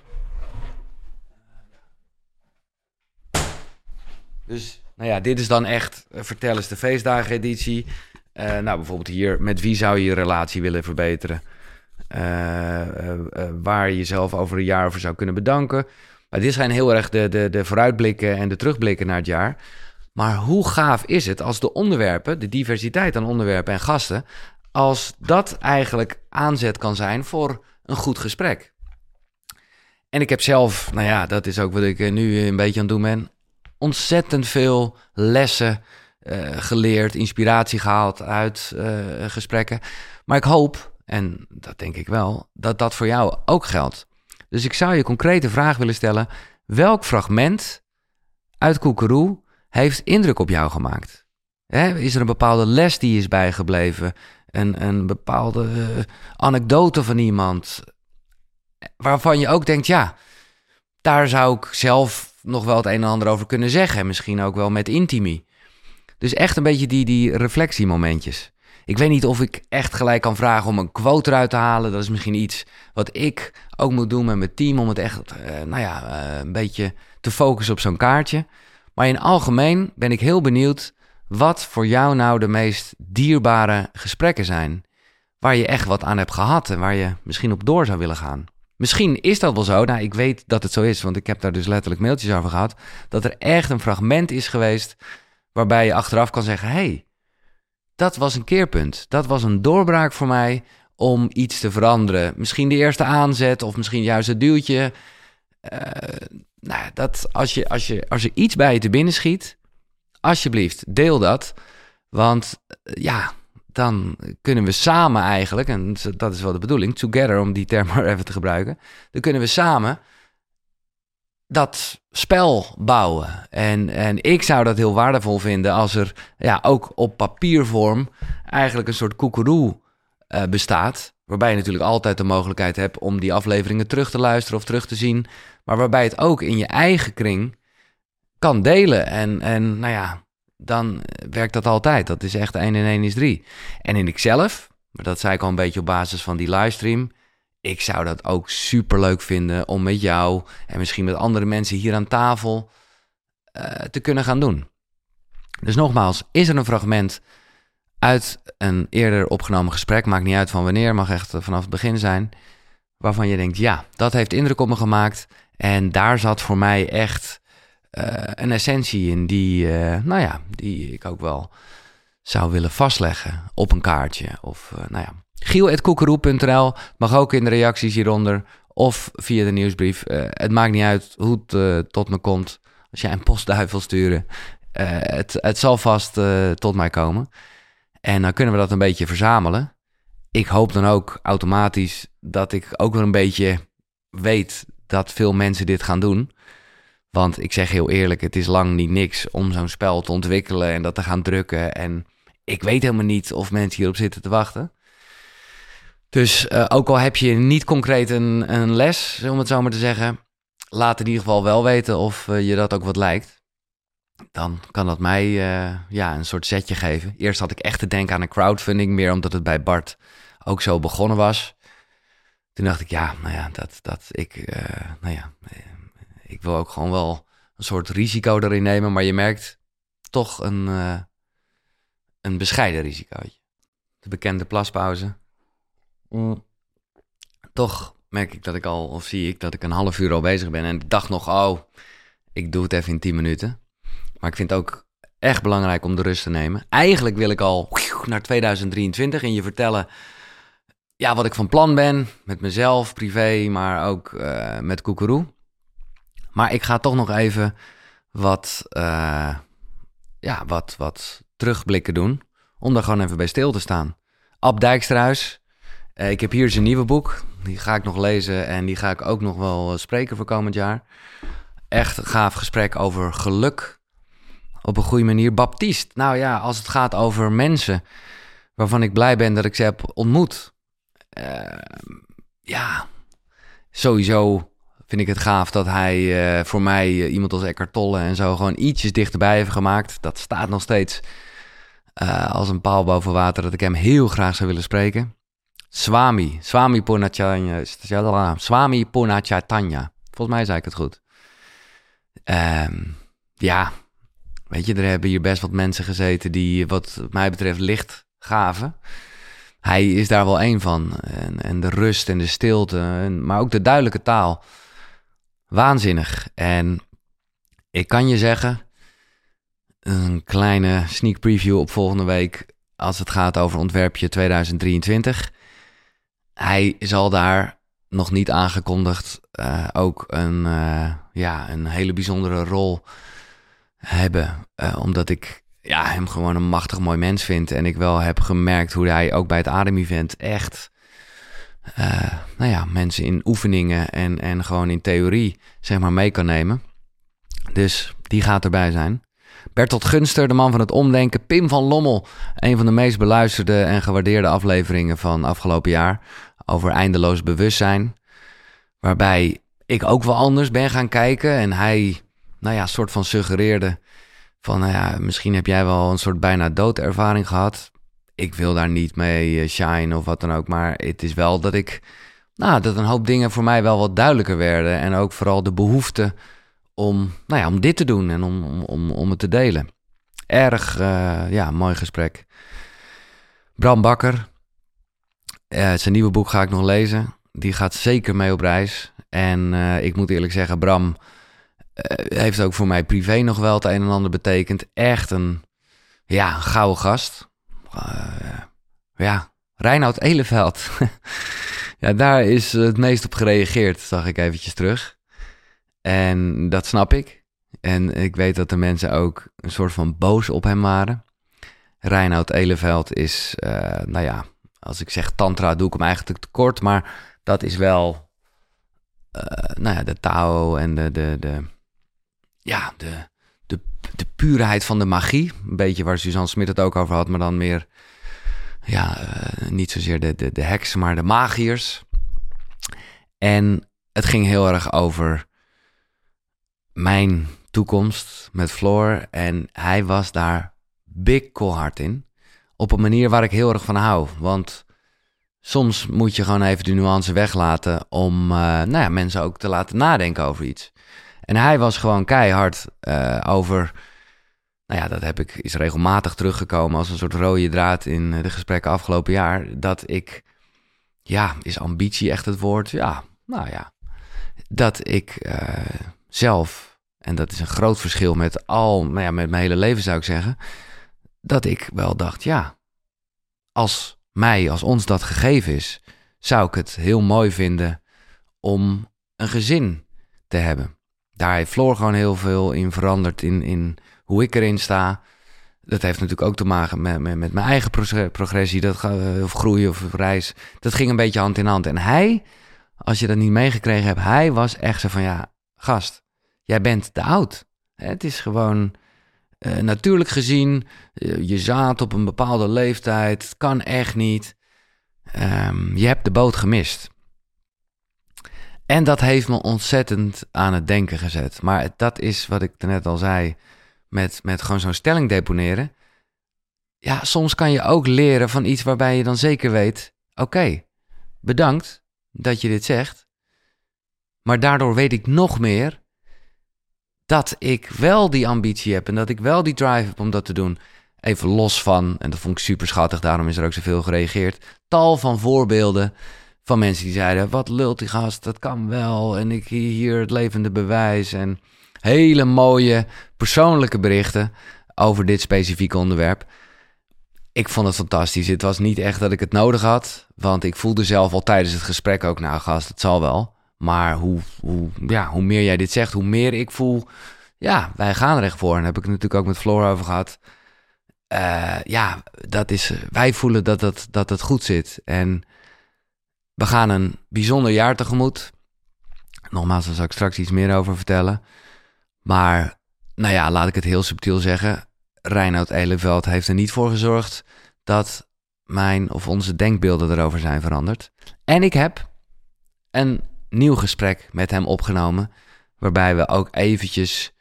Dus nou ja, dit is dan echt uh, Vertel eens de feestdagen editie. Uh, nou, bijvoorbeeld hier, met wie zou je je relatie willen verbeteren? Uh, waar je jezelf over een jaar over zou kunnen bedanken. Maar dit zijn heel erg de, de, de vooruitblikken en de terugblikken naar het jaar. Maar hoe gaaf is het als de onderwerpen, de diversiteit aan onderwerpen en gasten, als dat eigenlijk aanzet kan zijn voor een goed gesprek? En ik heb zelf, nou ja, dat is ook wat ik nu een beetje aan het doen ben, ontzettend veel lessen uh, geleerd, inspiratie gehaald uit uh, gesprekken. Maar ik hoop, en dat denk ik wel, dat dat voor jou ook geldt. Dus ik zou je concrete vraag willen stellen: welk fragment uit Koekeroe heeft indruk op jou gemaakt? Hè, is er een bepaalde les die is bijgebleven? Een, een bepaalde uh, anekdote van iemand waarvan je ook denkt: ja, daar zou ik zelf nog wel het een en ander over kunnen zeggen. Misschien ook wel met intimie. Dus echt een beetje die, die reflectiemomentjes. Ik weet niet of ik echt gelijk kan vragen om een quote eruit te halen. Dat is misschien iets wat ik ook moet doen met mijn team. Om het echt, uh, nou ja, een beetje te focussen op zo'n kaartje. Maar in algemeen ben ik heel benieuwd wat voor jou nou de meest dierbare gesprekken zijn. Waar je echt wat aan hebt gehad en waar je misschien op door zou willen gaan. Misschien is dat wel zo. Nou, ik weet dat het zo is, want ik heb daar dus letterlijk mailtjes over gehad. Dat er echt een fragment is geweest waarbij je achteraf kan zeggen: hey, dat was een keerpunt. Dat was een doorbraak voor mij om iets te veranderen. Misschien de eerste aanzet of misschien juist het duwtje. Uh, nou, dat als, je, als, je, als er iets bij je te binnen schiet, alsjeblieft, deel dat. Want uh, ja, dan kunnen we samen eigenlijk, en dat is wel de bedoeling, together om die term [laughs] maar even te gebruiken, dan kunnen we samen dat spel bouwen. En, en ik zou dat heel waardevol vinden als er ja, ook op papiervorm eigenlijk een soort koekeroe uh, bestaat. Waarbij je natuurlijk altijd de mogelijkheid hebt om die afleveringen terug te luisteren of terug te zien. Maar waarbij het ook in je eigen kring kan delen. En, en nou ja, dan werkt dat altijd. Dat is echt 1 en 1 is 3. En in ikzelf, maar dat zei ik al een beetje op basis van die livestream. Ik zou dat ook super leuk vinden om met jou en misschien met andere mensen hier aan tafel uh, te kunnen gaan doen. Dus nogmaals, is er een fragment uit een eerder opgenomen gesprek, maakt niet uit van wanneer, mag echt vanaf het begin zijn, waarvan je denkt, ja, dat heeft indruk op me gemaakt en daar zat voor mij echt uh, een essentie in die, uh, nou ja, die ik ook wel zou willen vastleggen op een kaartje. Of, uh, nou ja, mag ook in de reacties hieronder of via de nieuwsbrief. het maakt niet uit hoe het tot me komt. Als jij een postduivel sturen, het, het zal vast tot mij komen. En dan kunnen we dat een beetje verzamelen. Ik hoop dan ook automatisch dat ik ook wel een beetje weet dat veel mensen dit gaan doen. Want ik zeg heel eerlijk, het is lang niet niks om zo'n spel te ontwikkelen en dat te gaan drukken. En ik weet helemaal niet of mensen hierop zitten te wachten. Dus uh, ook al heb je niet concreet een, een les, om het zo maar te zeggen, laat in ieder geval wel weten of uh, je dat ook wat lijkt. Dan kan dat mij uh, ja, een soort setje geven. Eerst had ik echt te denken aan een crowdfunding, meer omdat het bij Bart ook zo begonnen was. Toen dacht ik, ja, nou ja, dat, dat ik, nou ja, ik wil ook gewoon wel een soort risico erin nemen, maar je merkt toch een, uh, een bescheiden risico. De bekende plaspauze. Mm. Toch merk ik dat ik al, of zie ik dat ik een half uur al bezig ben. En ik dacht nog, oh, ik doe het even in 10 minuten. Maar ik vind het ook echt belangrijk om de rust te nemen. Eigenlijk wil ik al naar 2023 en je vertellen ja, wat ik van plan ben. Met mezelf, privé, maar ook uh, met Koekeroe. Maar ik ga toch nog even wat, uh, ja, wat, wat terugblikken doen. om daar gewoon even bij stil te staan. Ab Dijksterhuis. Uh, ik heb hier zijn nieuwe boek. Die ga ik nog lezen en die ga ik ook nog wel spreken voor komend jaar. Echt gaaf gesprek over geluk op een goede manier. Baptist. Nou ja, als het gaat over mensen waarvan ik blij ben dat ik ze heb ontmoet. Uh, ja, sowieso vind ik het gaaf dat hij uh, voor mij uh, iemand als Eckhart Tolle en zo gewoon ietsjes dichterbij heeft gemaakt. Dat staat nog steeds als een paal boven water dat ik hem heel graag zou willen spreken. Swami, Swami Purnachatanya, Swami Purnachatanya. Volgens mij zei ik het goed. Um, ja, weet je, er hebben hier best wat mensen gezeten die wat mij betreft licht gaven. Hij is daar wel één van. En, en de rust en de stilte, en, maar ook de duidelijke taal. Waanzinnig. En ik kan je zeggen, een kleine sneak preview op volgende week als het gaat over ontwerpje 2023. Hij zal daar nog niet aangekondigd uh, ook een, uh, ja, een hele bijzondere rol hebben. Uh, omdat ik ja, hem gewoon een machtig mooi mens vind. En ik wel heb gemerkt hoe hij ook bij het Adem-event echt... nou ja, mensen in oefeningen en, en gewoon in theorie zeg maar mee kan nemen. Dus die gaat erbij zijn. Bertolt Gunster, de man van het omdenken. Pim van Lommel, een van de meest beluisterde en gewaardeerde afleveringen van afgelopen jaar. Over eindeloos bewustzijn. Waarbij ik ook wel anders ben gaan kijken. En hij, nou ja, soort van suggereerde van, nou ja, misschien heb jij wel een soort bijna doodervaring gehad. Ik wil daar niet mee eh, shine of wat dan ook. Maar het is wel dat ik, nou, dat een hoop dingen voor mij wel wat duidelijker werden. En ook vooral de behoefte om, nou ja, om dit te doen en om, om, om het te delen. Erg, uh, ja, mooi gesprek. Bram Bakker, uh, zijn nieuwe boek ga ik nog lezen. Die gaat zeker mee op reis. En ik moet eerlijk zeggen, Bram heeft ook voor mij privé nog wel het een en ander betekend. Echt een, ja, een gouden gast. ja, Reinoud Eleveld. [laughs] ja, daar is het meest op gereageerd, zag ik eventjes terug. En dat snap ik. En ik weet dat de mensen ook een soort van boos op hem waren. Reinoud Eleveld is, uh, nou ja, als ik zeg tantra doe ik hem eigenlijk tekort. Maar dat is wel, nou ja, de Tao en de, de, de ja, de, de, de puurheid van de magie. Een beetje waar Suzanne Smit het ook over had, maar dan meer, ja, uh, niet zozeer de, de, de heksen, maar de magiërs. En het ging heel erg over mijn toekomst met Floor. En hij was daar big hard in. Op een manier waar ik heel erg van hou. Want soms moet je gewoon even de nuance weglaten om uh, nou ja, mensen ook te laten nadenken over iets. En hij was gewoon keihard uh, over. Nou ja, dat heb ik, is regelmatig teruggekomen als een soort rode draad in de gesprekken afgelopen jaar. Dat ik, ja, is ambitie echt het woord? Ja, nou ja. Dat ik uh, zelf, en dat is een groot verschil met al, nou ja, met mijn hele leven zou ik zeggen, dat ik wel dacht, ja, als mij, als ons dat gegeven is, zou ik het heel mooi vinden om een gezin te hebben. Daar heeft Floor gewoon heel veel in veranderd in, in hoe ik erin sta. Dat heeft natuurlijk ook te maken met, met, met mijn eigen progressie, dat, of groei of reis. Dat ging een beetje hand in hand. En hij, als je dat niet meegekregen hebt, hij was echt zo van ja, gast, jij bent te oud. Het is gewoon uh, natuurlijk gezien, uh, je zaad op een bepaalde leeftijd, het kan echt niet. Um, je hebt de boot gemist. En dat heeft me ontzettend aan het denken gezet. Maar dat is wat ik net al zei, met, met gewoon zo'n stelling deponeren. Ja, soms kan je ook leren van iets waarbij je dan zeker weet: oké, bedankt dat je dit zegt. Maar daardoor weet ik nog meer dat ik wel die ambitie heb en dat ik wel die drive heb om dat te doen. Even los van, en dat vond ik super schattig, daarom is er ook zoveel gereageerd. Tal van voorbeelden van mensen die zeiden: Wat lult die gast, dat kan wel. En ik hier het levende bewijs. En hele mooie persoonlijke berichten over dit specifieke onderwerp. Ik vond het fantastisch. Het was niet echt dat ik het nodig had, want ik voelde zelf al tijdens het gesprek ook: Nou, gast, het zal wel. Maar hoe, hoe, ja, hoe meer jij dit zegt, hoe meer ik voel, ja, wij gaan er echt voor. En daar heb ik het natuurlijk ook met Floor over gehad. eh, ja, dat is, wij voelen dat het, dat het goed zit. En we gaan een bijzonder jaar tegemoet. Nogmaals, daar zal ik straks iets meer over vertellen. Maar, nou ja, laat ik het heel subtiel zeggen. Reinoud Eleveld heeft er niet voor gezorgd dat mijn of onze denkbeelden erover zijn veranderd. En ik heb een nieuw gesprek met hem opgenomen, waarbij we ook eventjes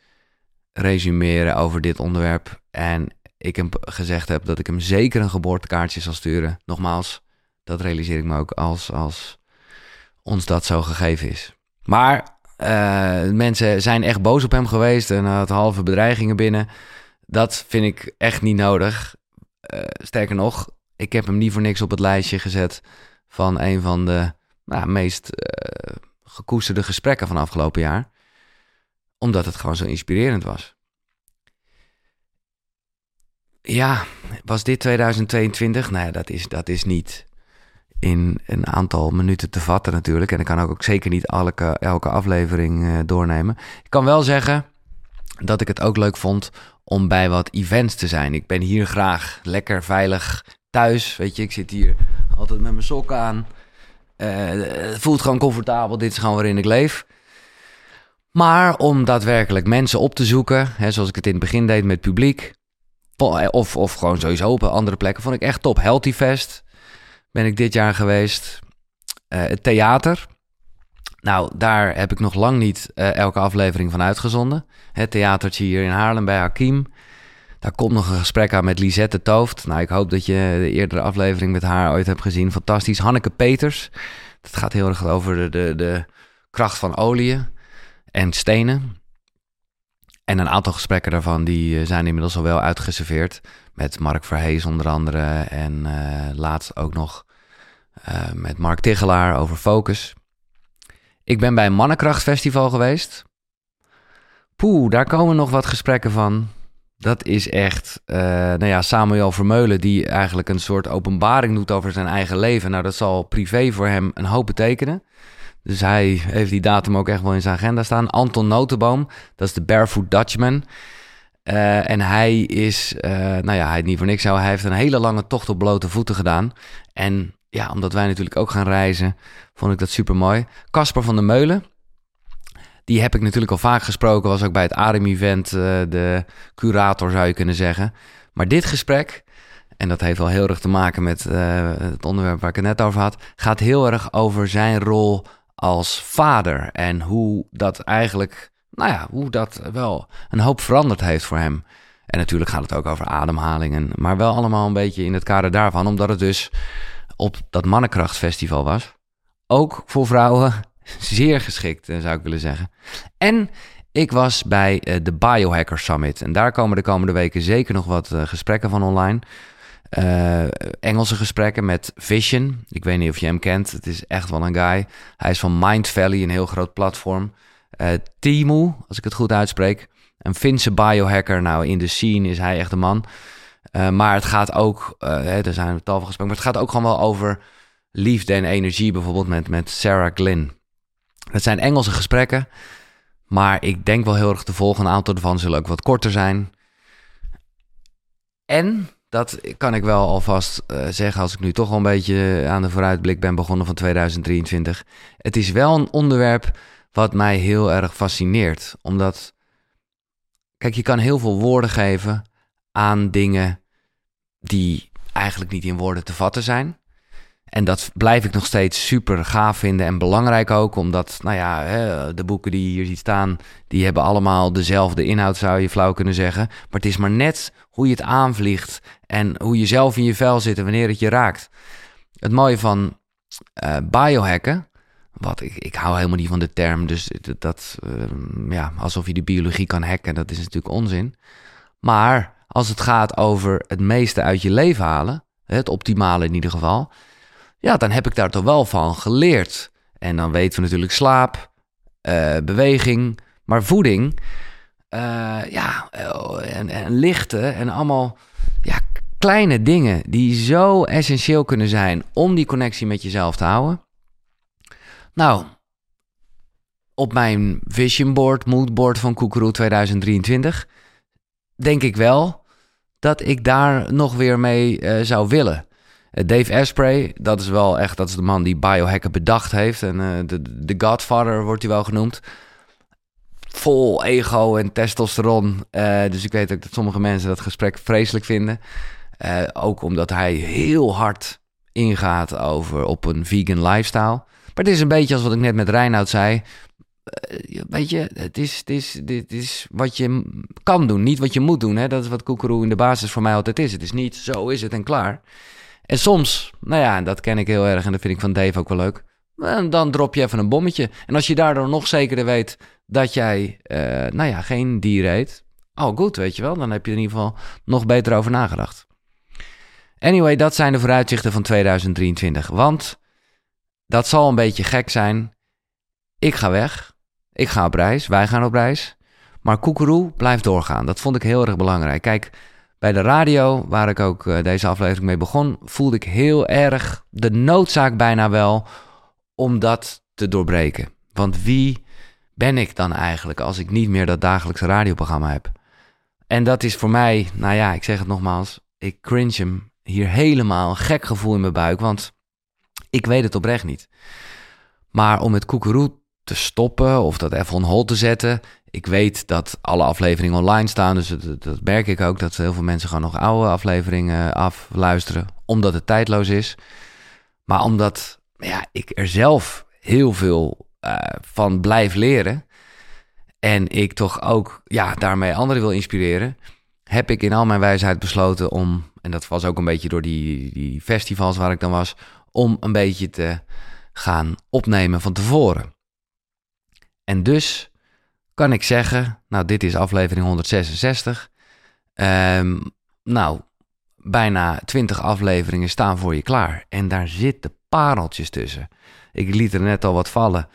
resumeren over dit onderwerp. En ik hem gezegd heb dat ik hem zeker een geboortekaartje zal sturen. Nogmaals, dat realiseer ik me ook als, als ons dat zo gegeven is. Maar uh, mensen zijn echt boos op hem geweest en had halve bedreigingen binnen. Dat vind ik echt niet nodig. Uh, sterker nog, ik heb hem niet voor niks op het lijstje gezet van een van de nou, meest uh, gekoesterde gesprekken van afgelopen jaar. Omdat het gewoon zo inspirerend was. Ja, was dit 2022? Nou ja, dat is, dat is niet in een aantal minuten te vatten natuurlijk. En ik kan ook, zeker niet elke, elke aflevering uh, doornemen. Ik kan wel zeggen dat ik het ook leuk vond om bij wat events te zijn. Ik ben hier graag lekker veilig thuis. Weet je, ik zit hier altijd met mijn sokken aan. Uh, het voelt gewoon comfortabel. Dit is gewoon waarin ik leef. Maar om daadwerkelijk mensen op te zoeken, hè, zoals ik het in het begin deed met publiek, of, of gewoon sowieso op andere plekken, vond ik echt top. Healthy Fest ben ik dit jaar geweest. Uh, het theater. Nou, daar heb ik nog lang niet uh, elke aflevering van uitgezonden. Het theatertje hier in Haarlem bij Hakim. Daar komt nog een gesprek aan met Lisette Tooft. Nou, ik hoop dat je de eerdere aflevering met haar ooit hebt gezien. Fantastisch. Hanneke Peters. Dat gaat heel erg over de, de, de kracht van oliën en stenen. En een aantal gesprekken daarvan die eh, zijn inmiddels al wel uitgeserveerd. Met Mark Verhees onder andere. En uh, laatst ook nog uh, met Mark Tigelaar over Focus. Ik ben bij een Mannenkrachtfestival geweest. Poeh, daar komen nog wat gesprekken van. Dat is echt, uh, nou ja, Samuel Vermeulen die eigenlijk een soort openbaring doet over zijn eigen leven. Nou, dat zal privé voor hem een hoop betekenen. Dus hij heeft die datum ook echt wel in zijn agenda staan. Anton Notenboom, dat is de Barefoot Dutchman. Uh, en hij is, uh, nou ja, hij niet voor niks zou. Hij heeft een hele lange tocht op blote voeten gedaan. En ja, omdat wij natuurlijk ook gaan reizen, vond ik dat super mooi. Casper van der Meulen, die heb ik natuurlijk al vaak gesproken. Was ook bij het ADEM-event uh, de curator, zou je kunnen zeggen. Maar dit gesprek, en dat heeft wel heel erg te maken met het onderwerp waar ik het net over had, gaat heel erg over zijn rol als vader. En hoe dat eigenlijk, nou ja, hoe dat wel een hoop veranderd heeft voor hem. En natuurlijk gaat het ook over ademhalingen, maar wel allemaal een beetje in het kader daarvan, omdat het dus op dat mannenkrachtfestival was. Ook voor vrouwen [laughs] zeer geschikt, eh, zou ik willen zeggen. En ik was bij eh, de Biohacker Summit. En daar komen de komende weken zeker nog wat eh, gesprekken van online. Engelse gesprekken met Vision. Ik weet niet of je hem kent. Het is echt wel een guy. Hij is van Mind Valley, een heel groot platform. Uh, Timu, als ik het goed uitspreek. Een Finse biohacker. Nou, in de scene is hij echt een man. Uh, maar het gaat ook, hè, er zijn tal van gesprekken, maar het gaat ook gewoon wel over liefde en energie. Bijvoorbeeld met, met Sarah Glynn. Dat zijn Engelse gesprekken. Maar ik denk wel heel erg te volgen. Een aantal ervan zullen ook wat korter zijn. En dat kan ik wel alvast zeggen als ik nu toch al een beetje aan de vooruitblik ben begonnen van 2023. Het is wel een onderwerp wat mij heel erg fascineert. Omdat, kijk, je kan heel veel woorden geven aan dingen die eigenlijk niet in woorden te vatten zijn. En dat blijf ik nog steeds super gaaf vinden en belangrijk ook, omdat, nou ja, de boeken die je hier ziet staan, die hebben allemaal dezelfde inhoud, zou je flauw kunnen zeggen. Maar het is maar net hoe je het aanvliegt en hoe je zelf in je vel zit en wanneer het je raakt. Het mooie van uh, biohacken, wat ik, ik hou helemaal niet van de term, dus dat, uh, ja, alsof je de biologie kan hacken, dat is natuurlijk onzin. Maar als het gaat over het meeste uit je leven halen, het optimale in ieder geval, ja, dan heb ik daar toch wel van geleerd. En dan weten we natuurlijk slaap, uh, beweging, maar voeding, uh, ja, en, en lichten en allemaal ja, kleine dingen die zo essentieel kunnen zijn om die connectie met jezelf te houden. Nou, op mijn vision board, mood board van Koekeroe 2023, denk ik wel dat ik daar nog weer mee eh, zou willen. Eh, Dave Asprey, dat is wel echt, dat is de man die biohacken bedacht heeft. En uh, de, de Godfather wordt hij wel genoemd. Vol ego en testosteron. dus ik weet ook dat sommige mensen dat gesprek vreselijk vinden. ook omdat hij heel hard ingaat over op een vegan lifestyle. Maar het is een beetje als wat ik net met Reinoud zei. Uh, weet je, het is, het, is, dit is wat je kan doen, niet wat je moet doen. Hè? Dat is wat Koekeroe in de basis voor mij altijd is. Het is niet zo is het en klaar. En soms, nou ja, dat ken ik heel erg en dat vind ik van Dave ook wel leuk. Dan drop je even een bommetje. En als je daardoor nog zekerder weet dat jij, uh, nou ja, geen dier eet. Oh, goed, weet je wel. Dan heb je er in ieder geval nog beter over nagedacht. Anyway, dat zijn de vooruitzichten van 2023. Want dat zal een beetje gek zijn. Ik ga weg. Ik ga op reis. Wij gaan op reis. Maar Koekeroe blijft doorgaan. Dat vond ik heel erg belangrijk. Kijk, bij de radio, waar ik ook eh, deze aflevering mee begon, voelde ik heel erg de noodzaak bijna wel om dat te doorbreken. Want wie ben ik dan eigenlijk als ik niet meer dat dagelijkse radioprogramma heb? En dat is voor mij, nou ja, ik zeg het nogmaals, ik cringe hem hier helemaal een gek gevoel in mijn buik, want ik weet het oprecht niet. Maar om het koekeroe te stoppen of dat even on hold te zetten. Ik weet dat alle afleveringen online staan, dus dat, merk ik ook. Dat heel veel mensen gewoon nog oude afleveringen afluisteren, omdat het tijdloos is. Maar omdat ja, ik er zelf heel veel uh, van blijf leren. En ik toch ook ja, daarmee anderen wil inspireren. Heb ik in al mijn wijsheid besloten om en dat was ook een beetje door die, die festivals waar ik dan was, om een beetje te gaan opnemen van tevoren. En dus kan ik zeggen, nou, dit is aflevering 166. Ehm, nou, bijna 20 afleveringen staan voor je klaar. En daar zitten pareltjes tussen. Ik liet er net al wat vallen.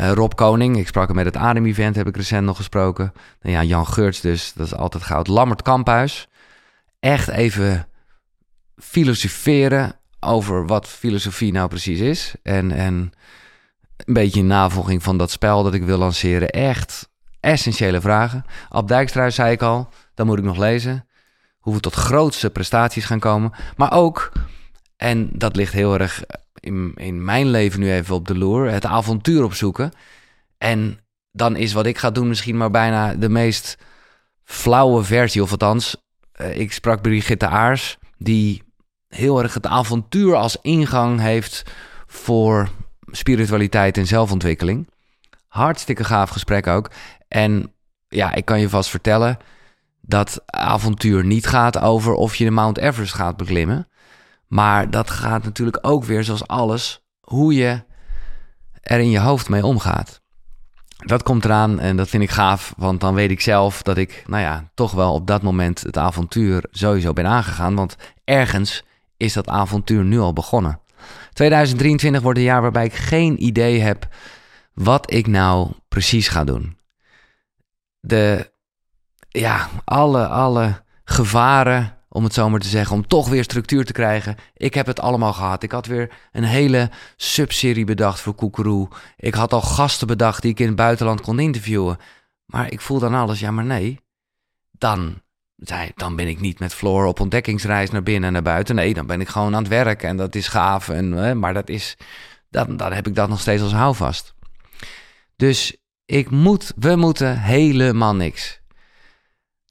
Uh, Rob Koning, ik sprak hem met het Adem-event, heb ik recent nog gesproken. Nou ja, Jan Geurts dus, dat is altijd goud. Lammert Kamphuis. Echt even filosoferen over wat filosofie nou precies is. En, en een beetje in navolging van dat spel dat ik wil lanceren. Echt essentiële vragen. Ab zei ik al, dan moet ik nog lezen. Hoe we tot grootste prestaties gaan komen. Maar ook, en dat ligt heel erg in, in mijn leven nu even op de loer, het avontuur opzoeken. En dan is wat ik ga doen misschien maar bijna de meest flauwe versie. Of althans, uh, ik sprak Brigitte Aars, die heel erg het avontuur als ingang heeft voor spiritualiteit en zelfontwikkeling. Hartstikke gaaf gesprek ook. En ja, ik kan je vast vertellen dat avontuur niet gaat over of je de Mount Everest gaat beklimmen. Maar dat gaat natuurlijk ook weer, zoals alles, hoe je er in je hoofd mee omgaat. Dat komt eraan en dat vind ik gaaf, want dan weet ik zelf dat ik, nou ja, toch wel op dat moment het avontuur sowieso ben aangegaan. Want ergens is dat avontuur nu al begonnen. 2023 wordt een jaar waarbij ik geen idee heb wat ik nou precies ga doen. De, ja, alle, alle gevaren, om het zo maar te zeggen, om toch weer structuur te krijgen. Ik heb het allemaal gehad. Ik had weer een hele subserie bedacht voor Koekeroe. Ik had al gasten bedacht die ik in het buitenland kon interviewen. Maar ik voel dan alles, ja maar nee, dan zei, dan ben ik niet met Floor op ontdekkingsreis naar binnen en naar buiten. Nee, dan ben ik gewoon aan het werk en dat is gaaf. En, maar dat is, dan, dan heb ik dat nog steeds als houvast. Dus ik moet, we moeten helemaal niks.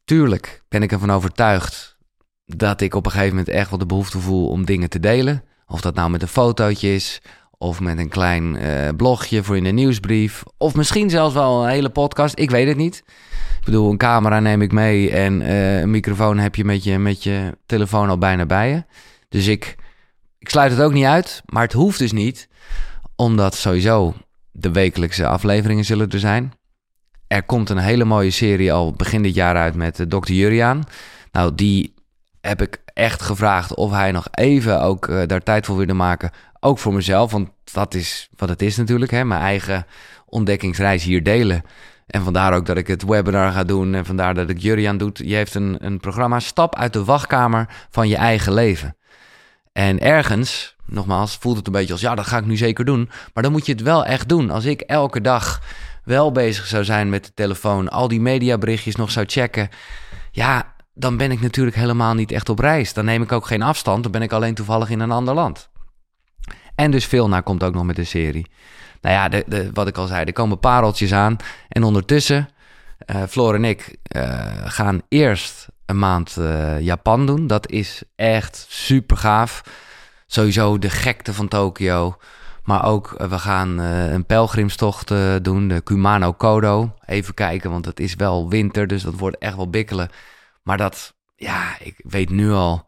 Tuurlijk ben ik ervan overtuigd dat ik op een gegeven moment echt wel de behoefte voel om dingen te delen. Of dat nou met een fotootje is, of met een klein uh, blogje voor in de nieuwsbrief. Of misschien zelfs wel een hele podcast. Ik weet het niet. Ik bedoel, een camera neem ik mee en uh, een microfoon heb je met, je met je telefoon al bijna bij je. Dus ik, ik sluit het ook niet uit, maar het hoeft dus niet, omdat sowieso de wekelijkse afleveringen zullen er zijn. Er komt een hele mooie serie al begin dit jaar uit met uh, Dr. Juriaan. Nou, die heb ik echt gevraagd of hij nog even ook daar tijd voor wilde maken. Ook voor mezelf, want dat is wat het is natuurlijk. Hè? Mijn eigen ontdekkingsreis hier delen. En vandaar ook dat ik het webinar ga doen. En vandaar dat ik Jurian doet. Je heeft een, een programma Stap uit de wachtkamer van je eigen leven. En ergens, nogmaals, voelt het een beetje als ja, dat ga ik nu zeker doen. Maar dan moet je het wel echt doen. Als ik elke dag wel bezig zou zijn met de telefoon, al die mediaberichtjes nog zou checken. Ja, dan ben ik natuurlijk helemaal niet echt op reis. Dan neem ik ook geen afstand. Dan ben ik alleen toevallig in een ander land. En dus veel naar komt ook nog met de serie. Nou ja, de, de, wat ik al zei, er komen pareltjes aan. En ondertussen, uh, Floor en ik uh, gaan eerst een maand uh, Japan doen. Dat is echt super gaaf. Sowieso de gekte van Tokio. Maar ook, we gaan een pelgrimstocht doen, de Kumano Kodo. Even kijken, want het is wel winter, dus dat wordt echt wel bikkelen. Maar dat, ja, ik weet nu al,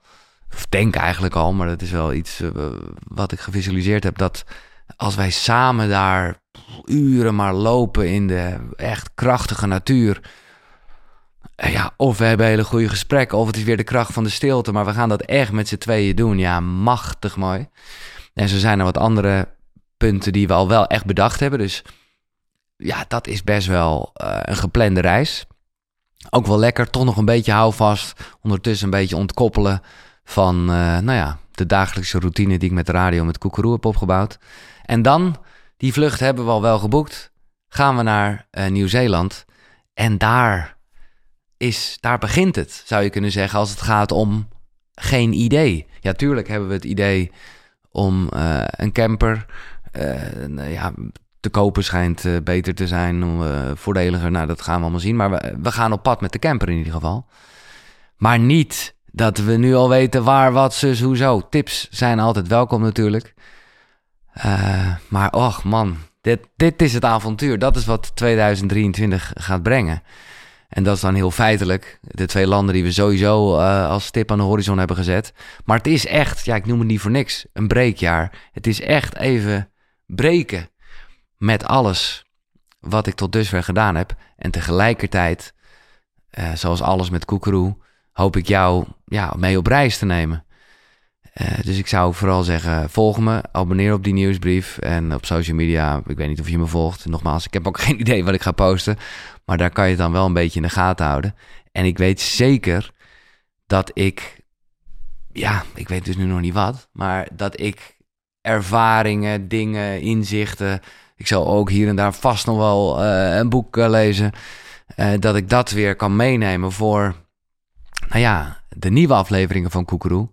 of denk eigenlijk al, maar dat is wel iets wat ik gevisualiseerd heb, dat als wij samen daar uren maar lopen in de echt krachtige natuur. Eh, ja, of we hebben hele goede gesprekken, of het is weer de kracht van de stilte. Maar we gaan dat echt met z'n tweeën doen. Ja, machtig mooi. En zo zijn er wat andere punten die we al wel echt bedacht hebben. Dus ja, dat is best wel uh, een geplande reis. Ook wel lekker, toch nog een beetje houvast. Ondertussen een beetje ontkoppelen van, uh, nou ja, de dagelijkse routine die ik met de radio met Koekeroe heb opgebouwd. En dan, die vlucht hebben we al wel geboekt, gaan we naar uh, Nieuw-Zeeland. En daar, is, daar begint het, zou je kunnen zeggen, als het gaat om geen idee. Ja, tuurlijk hebben we het idee om uh, een camper. Uh, ja, te kopen schijnt uh, beter te zijn, voordeliger. Nou, dat gaan we allemaal zien. Maar we, we gaan op pad met de camper in ieder geval. Maar niet dat we nu al weten waar, wat, zus, hoezo. Tips zijn altijd welkom natuurlijk. Uh, maar och man, dit, dit is het avontuur. Dat is wat 2023 gaat brengen. En dat is dan heel feitelijk de twee landen die we sowieso uh, als stip aan de horizon hebben gezet. Maar het is echt, ja, ik noem het niet voor niks, een breekjaar. Het is echt even breken met alles wat ik tot dusver gedaan heb. En tegelijkertijd, uh, zoals alles met Koekeroe, hoop ik jou ja, mee op reis te nemen. Uh, dus ik zou vooral zeggen, volg me, abonneer op die nieuwsbrief en op social media. Ik weet niet of je me volgt. Nogmaals, ik heb ook [laughs] geen idee wat ik ga posten, maar daar kan je het dan wel een beetje in de gaten houden. En ik weet zeker dat ik, ja, ik weet dus nu nog niet wat, maar dat ik ervaringen, dingen, inzichten. Ik zal ook hier en daar vast nog wel uh, een boek uh, lezen. dat ik dat weer kan meenemen voor, nou ja, de nieuwe afleveringen van Koekeroe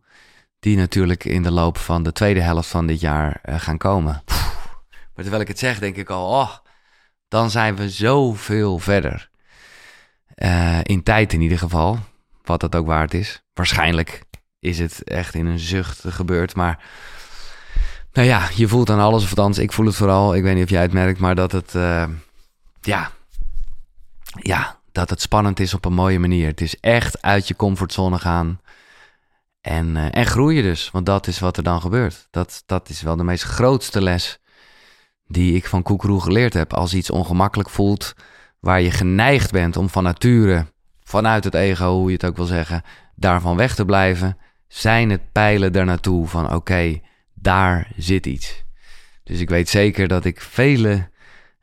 die natuurlijk in de loop van de tweede helft van dit jaar uh, gaan komen. Maar terwijl ik het zeg, denk ik al, oh, dan zijn we zoveel verder. Uh, in tijd in ieder geval, wat dat ook waard is. Waarschijnlijk is het echt in een zucht gebeurd, maar... Nou ja, je voelt aan alles, of althans, ik voel het vooral. Ik weet niet of jij het merkt, maar dat het, uh, ja, ja, dat het spannend is op een mooie manier. Het is echt uit je comfortzone gaan. En, uh, en groeien dus, want dat is wat er dan gebeurt. Dat, dat is wel de meest grootste les die ik van Koekeroe geleerd heb. Als iets ongemakkelijk voelt, waar je geneigd bent om van nature, vanuit het ego, hoe je het ook wil zeggen, daarvan weg te blijven, zijn het pijlen daar naartoe van oké, daar zit iets. Dus ik weet zeker dat ik vele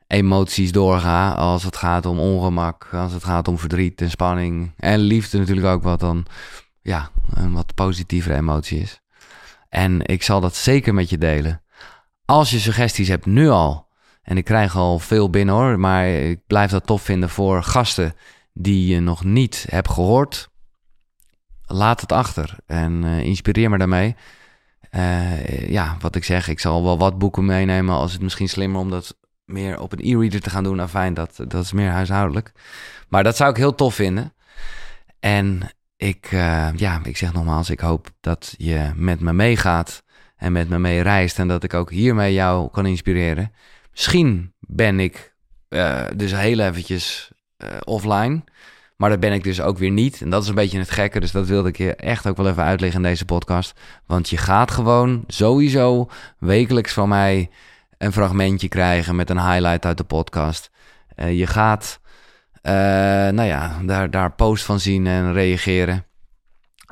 emoties doorga als het gaat om ongemak, als het gaat om verdriet en spanning en liefde natuurlijk ook wat dan ja, een wat positievere emotie is. En ik zal dat zeker met je delen. Als je suggesties hebt nu al, en ik krijg al veel binnen hoor, maar ik blijf dat tof vinden voor gasten die je nog niet hebt gehoord. Laat het achter en uh, inspireer me daarmee. Uh, ja, wat ik zeg, ik zal wel wat boeken meenemen als het misschien slimmer om dat meer op een e-reader te gaan doen. Nou fijn, dat, dat is meer huishoudelijk. Maar dat zou ik heel tof vinden. En ik, uh, ja, ik zeg nogmaals, ik hoop dat je met me meegaat en met me mee reist en dat ik ook hiermee jou kan inspireren. Misschien ben ik uh, dus heel eventjes uh, offline, maar dat ben ik dus ook weer niet. En dat is een beetje het gekke, dus dat wilde ik je echt ook wel even uitleggen in deze podcast. Want je gaat gewoon sowieso wekelijks van mij een fragmentje krijgen met een highlight uit de podcast. je gaat uh, nou ja, daar, daar post van zien en reageren.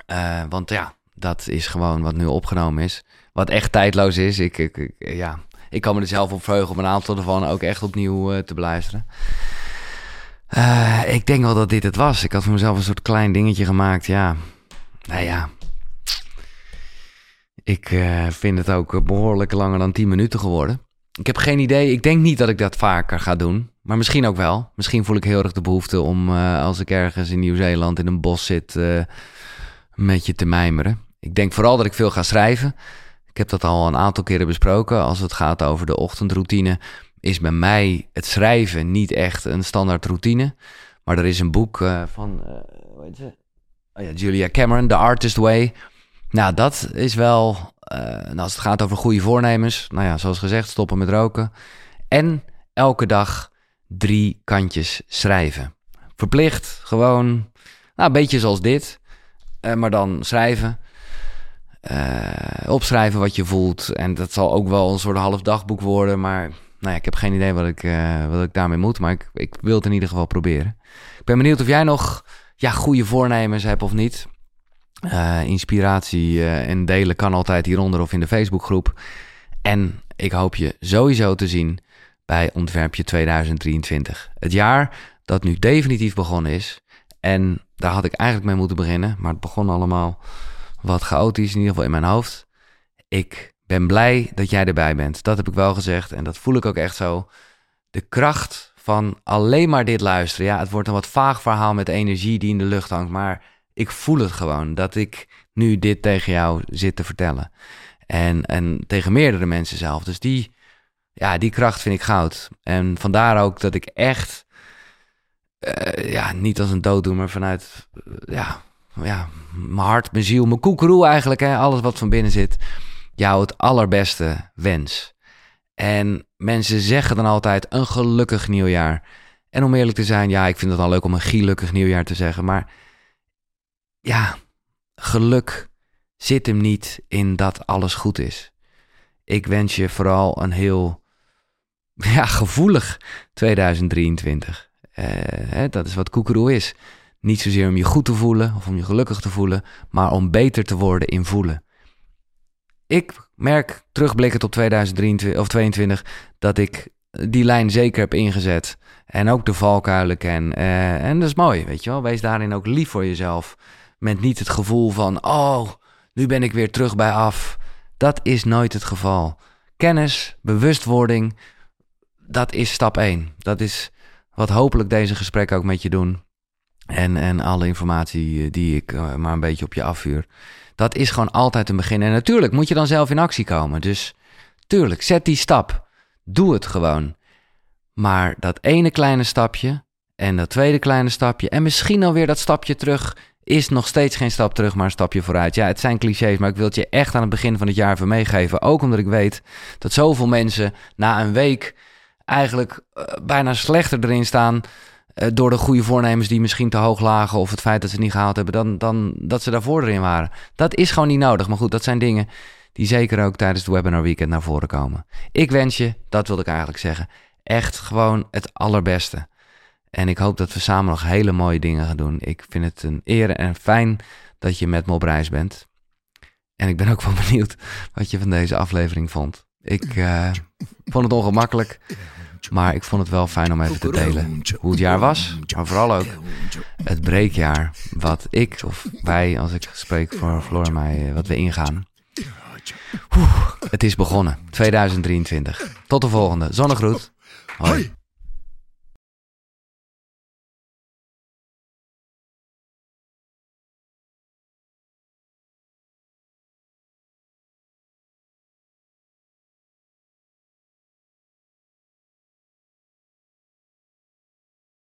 Uh, want ja, dat is gewoon wat nu opgenomen is. Wat echt tijdloos is. Ik, ik, ja, ik kan me er zelf op verheugen om een aantal ervan ook echt opnieuw te beluisteren. ik denk wel dat dit het was. Ik had voor mezelf een soort klein dingetje gemaakt. Ja, nou ja. Ik vind het ook behoorlijk langer dan 10 minuten geworden. Ik heb geen idee. Ik denk niet dat ik dat vaker ga doen Maar misschien ook wel. Misschien voel ik heel erg de behoefte om eh, als ik ergens in Nieuw-Zeeland in een bos zit uh, met je te mijmeren. Ik denk vooral dat ik veel ga schrijven. Ik heb dat al een aantal keren besproken. Als het gaat over de ochtendroutine, is bij mij het schrijven niet echt een standaard routine. Maar er is een boek uh, van hoe heet ze? Oh ja, Julia Cameron, The Artist Way. Nou, dat is wel. nou, als het gaat over goede voornemens. Nou ja, zoals gezegd, stoppen met roken. En elke dag drie kantjes schrijven. Verplicht, gewoon, nou, een beetje zoals dit, uh, maar dan schrijven. Uh, opschrijven wat je voelt. En dat zal ook wel een soort half dagboek worden. Maar nou ja, ik heb geen idee wat ik, wat ik daarmee moet. Maar ik, ik wil het in ieder geval proberen. Ik ben benieuwd of jij nog ja, goede voornemens hebt of niet. Inspiratie en delen kan altijd hieronder of in de Facebookgroep. En ik hoop je sowieso te zien bij Ontwerpje 2023. Het jaar dat nu definitief begonnen is. En daar had ik eigenlijk mee moeten beginnen, maar het begon allemaal wat chaotisch, in ieder geval in mijn hoofd. Ik ben blij dat jij erbij bent. Dat heb ik wel gezegd en dat voel ik ook echt zo. De kracht van alleen maar dit luisteren. Ja, het wordt een wat vaag verhaal met energie die in de lucht hangt, maar ik voel het gewoon dat ik nu dit tegen jou zit te vertellen. En, en tegen meerdere mensen zelf. Dus die, ja, die kracht vind ik goud. En vandaar ook dat ik echt, uh, ja, niet als een dooddoener vanuit, uh, ja, ja, mijn hart, mijn ziel, mijn koekeroe eigenlijk, hè, alles wat van binnen zit, jou het allerbeste wens. En mensen zeggen dan altijd een gelukkig nieuwjaar. En om eerlijk te zijn, ja, ik vind het al leuk om een gelukkig nieuwjaar te zeggen, maar ja, geluk zit hem niet in dat alles goed is. Ik wens je vooral een heel [laughs] ja, gevoelig 2023. Uh, hè, dat is wat koekeroe is. Niet zozeer om je goed te voelen of om je gelukkig te voelen, maar om beter te worden in voelen. Ik merk terugblikkend op 2023 of 22 dat ik die lijn zeker heb ingezet. En ook de valkuilen ken. Uh, en dat is mooi, weet je wel. Wees daarin ook lief voor jezelf. Met niet het gevoel van, oh, nu ben ik weer terug bij af. Dat is nooit het geval. Kennis, bewustwording, dat is stap 1. Dat is wat hopelijk deze gesprekken ook met je doen. En, en alle informatie eh, die ik uh, maar een beetje op je afvuur. Dat is gewoon altijd een begin. En natuurlijk moet je dan zelf in actie komen. Dus tuurlijk, zet die stap. Doe het gewoon. Maar dat ene kleine stapje en dat tweede kleine stapje en misschien alweer dat stapje terug is nog steeds geen stap terug, maar een stapje vooruit. Ja, het zijn clichés, maar ik wil het je echt aan het begin van het jaar even meegeven. Ook omdat ik weet dat zoveel mensen na een week eigenlijk uh, bijna slechter erin staan. Uh, door de goede voornemens die misschien te hoog lagen. of het feit dat ze het niet gehaald hebben. dan, dan dat ze daarvoor erin waren. Dat is gewoon niet nodig. Maar goed, dat zijn dingen die zeker ook tijdens het webinar weekend naar voren komen. Ik wens je, dat wilde ik eigenlijk zeggen. echt gewoon het allerbeste. En ik hoop dat we samen nog hele mooie dingen gaan doen. Ik vind het een eer en fijn dat je met me op reis bent. En ik ben ook wel [laughs] benieuwd wat je van deze aflevering vond. Ik uh, vond het ongemakkelijk. Maar ik vond het wel fijn om even te delen hoe het jaar was. Maar vooral ook het breekjaar. Wat ik of wij, als ik spreek voor Floor en mij, wat we ingaan. Het is begonnen. 2023. Tot de volgende. Zonnegroet. Hoi.